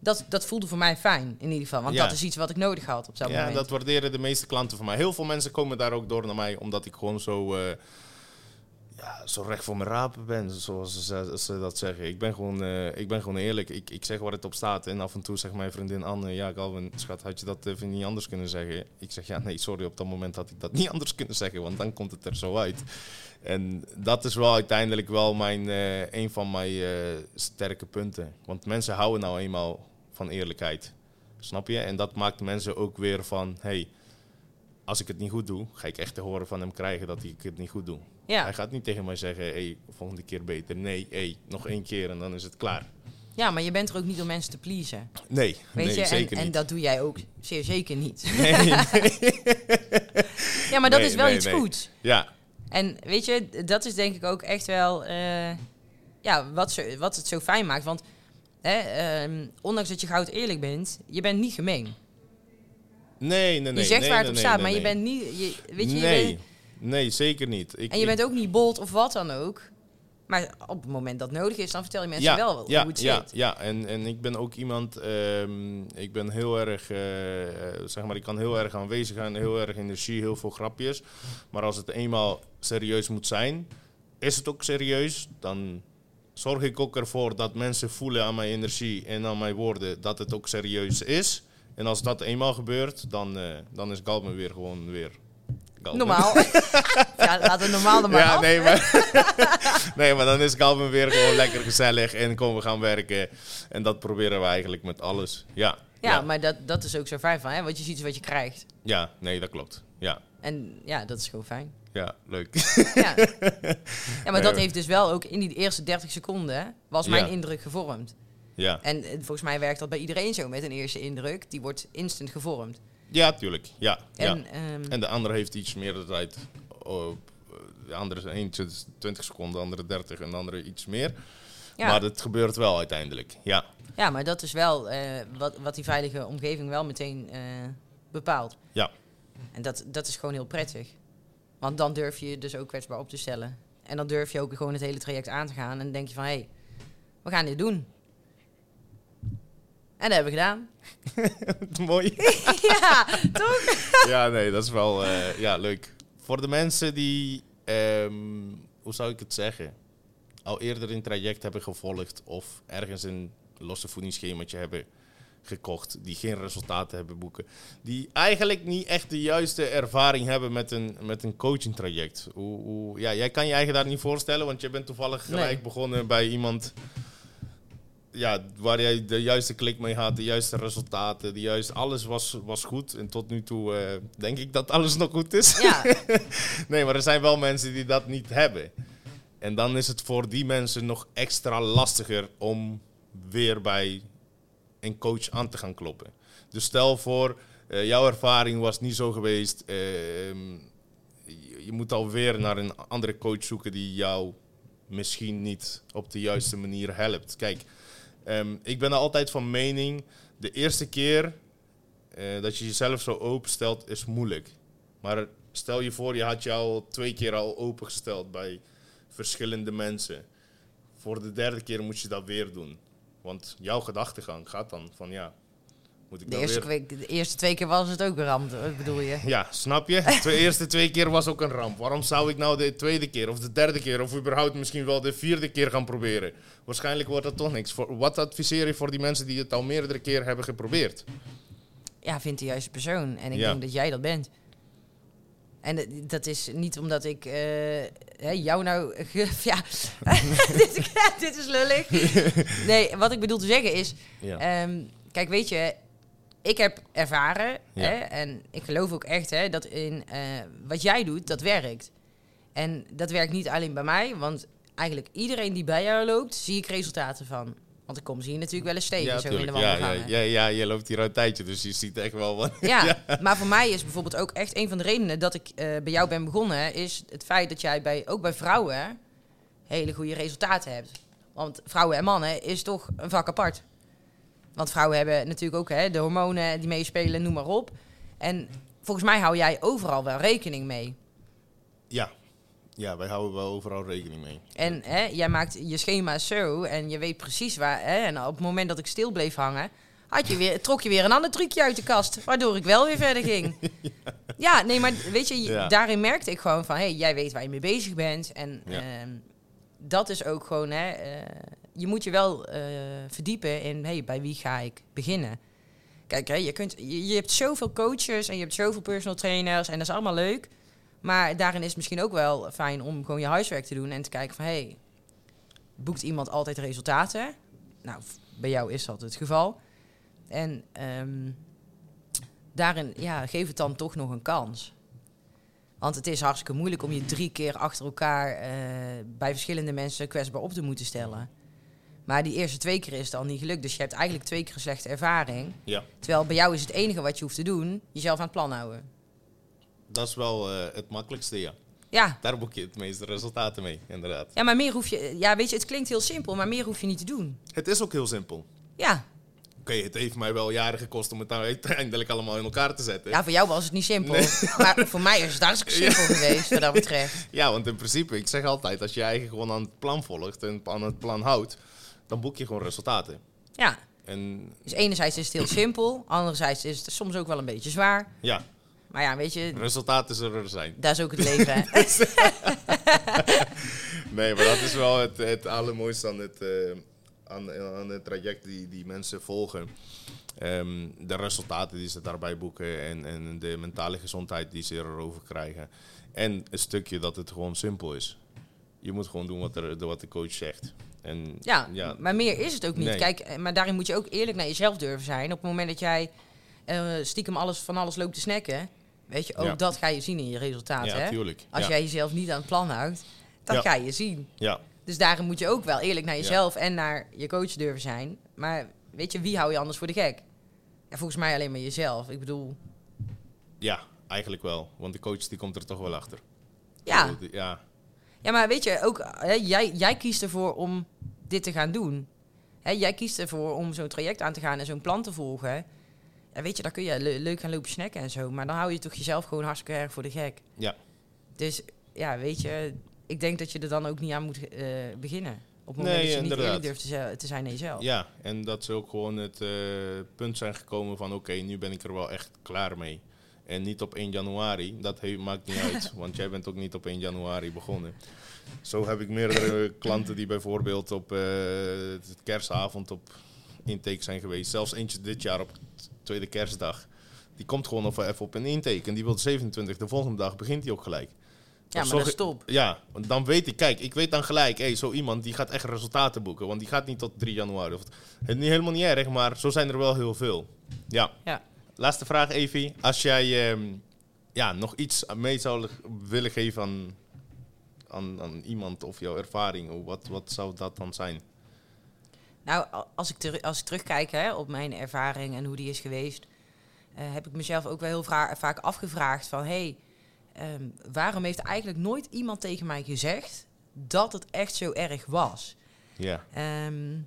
Dat, dat voelde voor mij fijn, in ieder geval. Want Ja. dat is iets wat ik nodig had op dat Ja, moment. dat waarderen de meeste klanten van mij. Heel veel mensen komen daar ook door naar mij, omdat ik gewoon zo, eh, ja, zo recht voor mijn rapen ben, zoals ze, ze dat zeggen. Ik ben gewoon, eh, ik ben gewoon eerlijk. Ik, ik zeg waar het op staat. En af en toe zegt mijn vriendin Anne, ja Galvin, schat, had je dat even niet anders kunnen zeggen? Ik zeg, ja nee, sorry, op dat moment had ik dat niet anders kunnen zeggen, want dan komt het er zo uit. En dat is wel uiteindelijk wel mijn, eh, een van mijn sterke punten. Want mensen houden nou eenmaal van eerlijkheid. Snap je? En dat maakt mensen ook weer van, hey, als ik het niet goed doe, ga ik echt te horen van hem krijgen dat ik het niet goed doe. Ja. Hij gaat niet tegen mij zeggen, hey, volgende keer beter. Nee, hey, nog één keer en dan is het klaar. ja, maar je bent er ook niet om mensen te pleasen. Nee, Weet nee je? En, zeker en niet. dat doe jij ook zeer zeker niet. Nee, nee. ja, maar dat is wel iets goeds. Ja, En weet je, dat is denk ik ook echt wel eh, ja, wat, zo, wat het zo fijn maakt. Want hè, ehm, ondanks dat je goud eerlijk bent, je bent niet gemeen. nee, nee, nee. je zegt nee, waar het nee, op staat, nee, maar je bent niet... Je, weet je, je nee, bent- nee, zeker niet. Ik, en je ik- bent ook niet bold of wat dan ook. Maar op het moment dat nodig is, dan vertel je mensen wel ja, hoe het ja, zit. Ja, en, en ik ben ook iemand, ehm, ik ben heel erg, eh, eh, zeg maar, ik kan heel erg aanwezig zijn, heel erg energie, heel veel grapjes. Maar als het eenmaal serieus moet zijn, is het ook serieus, dan zorg ik ook ervoor dat mensen voelen aan mijn energie en aan mijn woorden dat het ook serieus is. En als dat eenmaal gebeurt, dan, eh, dan is Galmen weer gewoon weer Galmen. Normaal. ja, laten we normaal er maar Ja, af. nee maar, nee, maar dan is Galvin weer gewoon lekker gezellig en komen we gaan werken. En dat proberen we eigenlijk met alles. Ja, Ja, ja, maar dat, dat is ook zo fijn van, hè? Want je ziet wat je krijgt. ja, nee, dat klopt. Ja, En ja, dat is gewoon fijn. Ja, leuk. Ja, ja maar dat heeft dus wel ook in die eerste 30 seconden, was mijn Ja. indruk gevormd. ja. En eh, volgens mij werkt dat bij iedereen zo met een eerste indruk. Die wordt instant gevormd. ja, tuurlijk. Ja, ja. En, ehm, En de andere heeft iets meer de tijd. Oh, de andere is eentje is 20 seconden, de andere 30 en de andere iets meer. ja, Maar het gebeurt wel uiteindelijk. Ja, ja, maar dat is wel eh, wat, wat die veilige omgeving wel meteen eh, bepaalt. ja, En dat, dat is gewoon heel prettig. Want dan durf je je dus ook kwetsbaar op te stellen. En dan durf je ook gewoon het hele traject aan te gaan. En dan denk je van, hé, hey, we gaan dit doen. En dat hebben we gedaan. mooi. ja, toch? ja, nee, dat is wel eh, ja, leuk. Voor de mensen die, ehm, hoe zou ik het zeggen, al eerder een traject hebben gevolgd of ergens een losse voedingsschemaatje hebben gekocht, die geen resultaten hebben boeken, die eigenlijk niet echt de juiste ervaring hebben met een, met een coaching traject. Hoe, hoe, ja, jij kan je eigen daar niet voorstellen, want je bent toevallig gelijk Nee. begonnen bij iemand ja, waar jij de juiste klik mee had, de juiste resultaten, de juiste, alles was, was goed. En tot nu toe eh, denk ik dat alles nog goed is. Ja, nee, maar er zijn wel mensen die dat niet hebben. En dan is het voor die mensen nog extra lastiger om weer bij een coach aan te gaan kloppen. Dus stel voor, eh, jouw ervaring was niet zo geweest. ehm, je, moet alweer naar een andere coach zoeken die jou misschien niet op de juiste manier helpt. Kijk, ehm, ik ben er altijd van mening, de eerste keer eh, dat je jezelf zo openstelt, is moeilijk. Maar stel je voor, je had al twee keer al opengesteld bij verschillende mensen. Voor de derde keer moet je dat weer doen. Want jouw gedachtegang gaat dan van ja, moet ik De dat eerste, weer... de eerste twee keer was het ook een ramp, bedoel je? Ja, snap je? De eerste twee keer was ook een ramp. Waarom zou ik nou de tweede keer of de derde keer of überhaupt misschien wel de vierde keer gaan proberen? Waarschijnlijk wordt dat toch niks. Voor, wat adviseer je voor die mensen die het al meerdere keer hebben geprobeerd? Ja, vind de juiste persoon. En ik Ja. denk dat jij dat bent. En dat- is niet omdat ik eh, jou nou... ja, dit, dit is lullig. Nee, wat ik bedoel te zeggen is... Ja. Ehm, kijk, weet je, ik heb ervaren, Ja. hè, en ik geloof ook echt hè, dat in eh, wat jij doet, dat werkt. En dat werkt niet alleen bij mij, want eigenlijk iedereen die bij jou loopt, zie ik resultaten van. Want ik kom ze hier natuurlijk wel eens tegen, ja, zo in de tuurlijk. ja, ja, wandelgangen. ja, ja, je loopt hier al een tijdje, dus je ziet echt wel wat. Ja, maar voor mij is bijvoorbeeld ook echt een van de redenen dat ik eh, bij jou ben begonnen, is het feit dat jij bij, ook bij vrouwen hele goede resultaten hebt. Want vrouwen en mannen is toch een vak apart. Want vrouwen hebben natuurlijk ook hè, de hormonen die meespelen, noem maar op. En volgens mij hou jij overal wel rekening mee. Ja. Ja, wij houden wel overal rekening mee. En hè, jij maakt je schema's zo en je weet precies waar. Hè, en op het moment dat ik stil bleef hangen, had je weer, trok je weer een ander trucje uit de kast. Waardoor ik wel weer verder ging. ja. nee, maar weet je, Ja. daarin merkte ik gewoon van... hé, hey, jij weet waar je mee bezig bent. En Ja. ehm, dat is ook gewoon... Hè, eh, je moet je wel eh, verdiepen in... hey, bij wie ga ik beginnen? Kijk, hè, je, kunt, je, je hebt zoveel coaches en je hebt zoveel personal trainers... en dat is allemaal leuk. Maar daarin is het misschien ook wel fijn om gewoon je huiswerk te doen... en te kijken van... hey, boekt iemand altijd resultaten? Nou, bij jou is dat het geval. En ehm, daarin, ja, geef het dan toch nog een kans. Want het is hartstikke moeilijk om je drie keer achter elkaar eh, bij verschillende mensen kwetsbaar op te moeten stellen. Maar die eerste twee keer is het al niet gelukt. Dus je hebt eigenlijk twee keer een slechte ervaring. Ja, Terwijl bij jou is het enige wat je hoeft te doen, jezelf aan het plan houden. Dat is wel eh, het makkelijkste, ja. Ja. Daar boek je het meeste resultaten mee, inderdaad. ja, maar meer hoef je... Ja, weet je, het klinkt heel simpel, maar meer hoef je niet te doen. Het is ook heel simpel. Ja, Oké, het heeft mij wel jaren gekost om het nou uiteindelijk allemaal in elkaar te zetten. ja voor jou was het niet simpel. Maar voor mij is het hartstikke simpel geweest, wat dat betreft. Ja, want in principe, ik zeg altijd, als je eigen gewoon aan het plan volgt en aan het plan houdt, dan boek je gewoon resultaten. Ja, En dus enerzijds is het heel simpel, anderzijds is het soms ook wel een beetje zwaar. ja, Maar ja, weet je, resultaten zullen er zijn. dat is ook het leven. hè. Nee, maar dat is wel het, het allermooiste aan het, eh, aan, aan het traject die, die mensen volgen. Ehm, de resultaten die ze daarbij boeken en, en de mentale gezondheid die ze erover krijgen. En een stukje dat het gewoon simpel is. Je moet gewoon doen wat, er, wat de coach zegt. En, Ja, ja, maar meer is het ook niet. Nee. Kijk, eh, maar daarin moet je ook eerlijk naar jezelf durven zijn. Op het moment dat jij eh, stiekem alles van alles loopt te snacken, weet je, ook Ja. dat ga je zien in je resultaten. ja, hè? tuurlijk. Als jij jezelf niet aan het plan houdt, dat ga je zien. ja, Dus daarin moet je ook wel eerlijk naar jezelf en naar je coach durven zijn. Maar weet je, wie hou je anders voor de gek? Ja, volgens mij alleen maar jezelf. Ik bedoel, ja, eigenlijk wel. Want de coach die komt er toch wel achter. ja. Ja, Ja, maar weet je, ook hè, jij, jij kiest ervoor om dit te gaan doen. Hè, jij kiest ervoor om zo'n traject aan te gaan en zo'n plan te volgen. Ja, weet je, dan kun je le- leuk gaan lopen snacken en zo. Maar dan hou je toch jezelf gewoon hartstikke erg voor de gek. Ja. Dus ja, weet je, ik denk dat je er dan ook niet aan moet eh, beginnen. Op het moment Nee, dat je niet inderdaad. eerlijk durft te, zijn naar jezelf. Ja, en dat ze ook gewoon het eh, punt zijn gekomen van oké, nu ben ik er wel echt klaar mee. En niet op 1 januari, dat maakt niet uit, want jij bent ook niet op 1 januari begonnen. Zo heb ik meerdere klanten die bijvoorbeeld op eh, kerstavond op intake zijn geweest. Zelfs eentje dit jaar op tweede kerstdag. Die komt gewoon even op een intake en die wil 27. De volgende dag begint hij ook gelijk. Ja, maar dat zo- is top. Ja, want dan weet ik, kijk, ik weet dan gelijk, hé, zo iemand die gaat echt resultaten boeken. Want die gaat niet tot 3 januari. Of, het is niet helemaal niet erg, maar zo zijn er wel heel veel. Ja. Ja. Laatste vraag, Evie. Als jij ehm, ja, nog iets mee zou willen geven aan, aan, aan iemand of jouw ervaring, wat, wat zou dat dan zijn? Nou, als ik, ter- als ik terugkijk hè, op mijn ervaring en hoe die is geweest, eh, heb ik mezelf ook wel heel vaak afgevraagd van, hey, ehm, waarom heeft eigenlijk nooit iemand tegen mij gezegd dat het echt zo erg was? Ja. Ehm,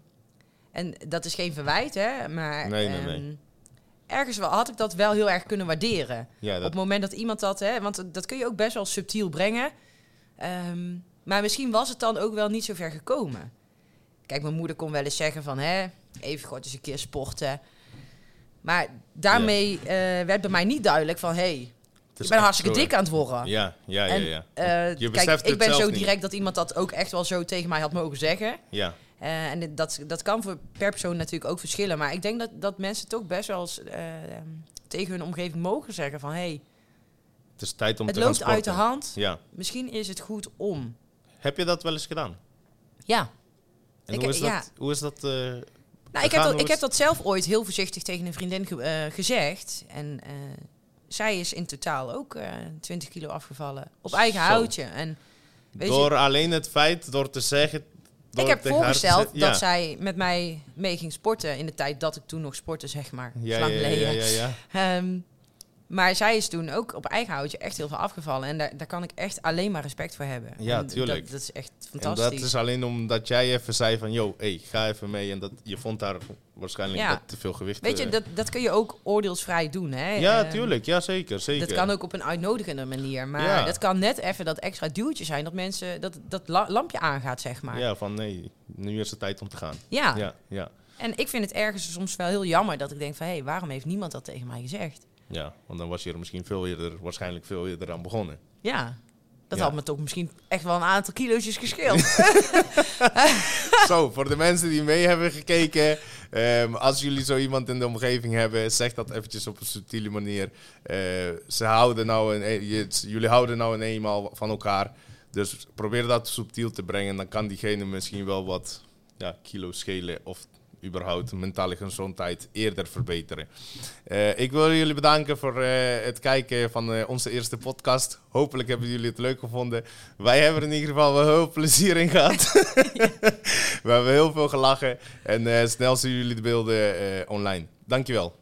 en dat is geen verwijt, hè, maar Nee, nee, nee. ehm, ergens wel, had ik dat wel heel erg kunnen waarderen. Ja, Op het moment dat iemand dat, hè, want dat kun je ook best wel subtiel brengen. Maar misschien was het dan ook wel niet zo ver gekomen. Kijk, mijn moeder kon wel eens zeggen van, hè, even goed eens een keer sporten. Maar daarmee eh, werd bij mij niet duidelijk van, hé, hey, ik ben hartstikke dik aan het worden. hè. Ja, ja, ja, En, ja. Eh, Je kijk, beseft ik ben zo niet. direct dat iemand dat ook echt wel zo tegen mij had mogen zeggen. ja. Eh, en dat, dat kan voor per persoon natuurlijk ook verschillen. Maar ik denk dat, dat mensen toch best wel eens tegen hun omgeving mogen zeggen van... hé, hey, Het is tijd om het te loopt uit de hand. Ja. Misschien is het goed om. Heb je dat wel eens gedaan? Ja. En Ik- hoe, is ja. dat, hoe is dat? eh, Nou, ik heb, dat, ik heb dat zelf ooit heel voorzichtig tegen een vriendin ge- eh, gezegd. En eh, zij is in totaal ook eh 20 kilo afgevallen. Op eigen Zo. houtje. En weet je, door alleen het feit, door te zeggen... Door ik heb voorgesteld dat zij met mij mee ging sporten. In de tijd dat ik toen nog sportte, zeg maar. Ja, Lang ja, ja, geleden. ja, ja, ja. Maar zij is toen ook op eigen houtje echt heel veel afgevallen. En daar, daar kan ik echt alleen maar respect voor hebben. Ja, En tuurlijk. Dat, dat is echt En fantastisch. dat is alleen omdat jij even zei van... Yo, hey, ga even mee. En dat, je vond daar waarschijnlijk Ja. dat te veel gewicht... Weet je, eh, dat, dat kun je ook oordeelsvrij doen. Hè? Ja, Ehm, tuurlijk. Ja, zeker. zeker. Dat kan ook op een uitnodigende manier. Maar Ja. dat kan net even dat extra duwtje zijn. Dat mensen dat, dat la- lampje aangaat, zeg maar. Ja. Ja, van nee, nu is het tijd om te gaan. Ja, ja. En ik vind het ergens soms wel heel jammer dat ik denk van... hé, hey, waarom heeft niemand dat tegen mij gezegd? Ja, want dan was je er misschien veel eerder, waarschijnlijk veel eerder aan begonnen. Ja, dat Ja. had me toch misschien echt wel een aantal kilootjes gescheeld. Zo, voor de mensen die mee hebben gekeken, ehm, als jullie zo iemand in de omgeving hebben, zeg dat eventjes op een subtiele manier. Eh, ze houden nou een, je- jullie houden nou een eenmaal van elkaar, dus probeer dat subtiel te brengen. Dan kan diegene misschien wel wat ja, kilo schelen of überhaupt mentale gezondheid eerder verbeteren. Eh, ik wil jullie bedanken voor eh, het kijken van eh, onze eerste podcast. Hopelijk hebben jullie het leuk gevonden. Wij hebben er in ieder geval wel heel plezier in gehad. We hebben heel veel gelachen. En snel zien jullie de beelden online. Dankjewel.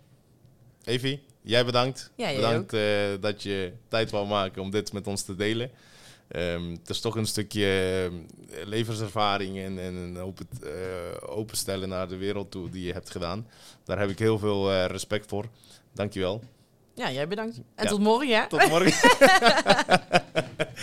Evie, jij bedankt. Ja, jij bedankt dat je tijd wou maken om dit met ons te delen. Ehm, het is toch een stukje eh, levenservaring en, en een open, eh, openstellen naar de wereld toe die je hebt gedaan. Daar heb ik heel veel eh, respect voor. Dankjewel. ja, jij bedankt. En Ja. tot morgen, ja? Tot morgen.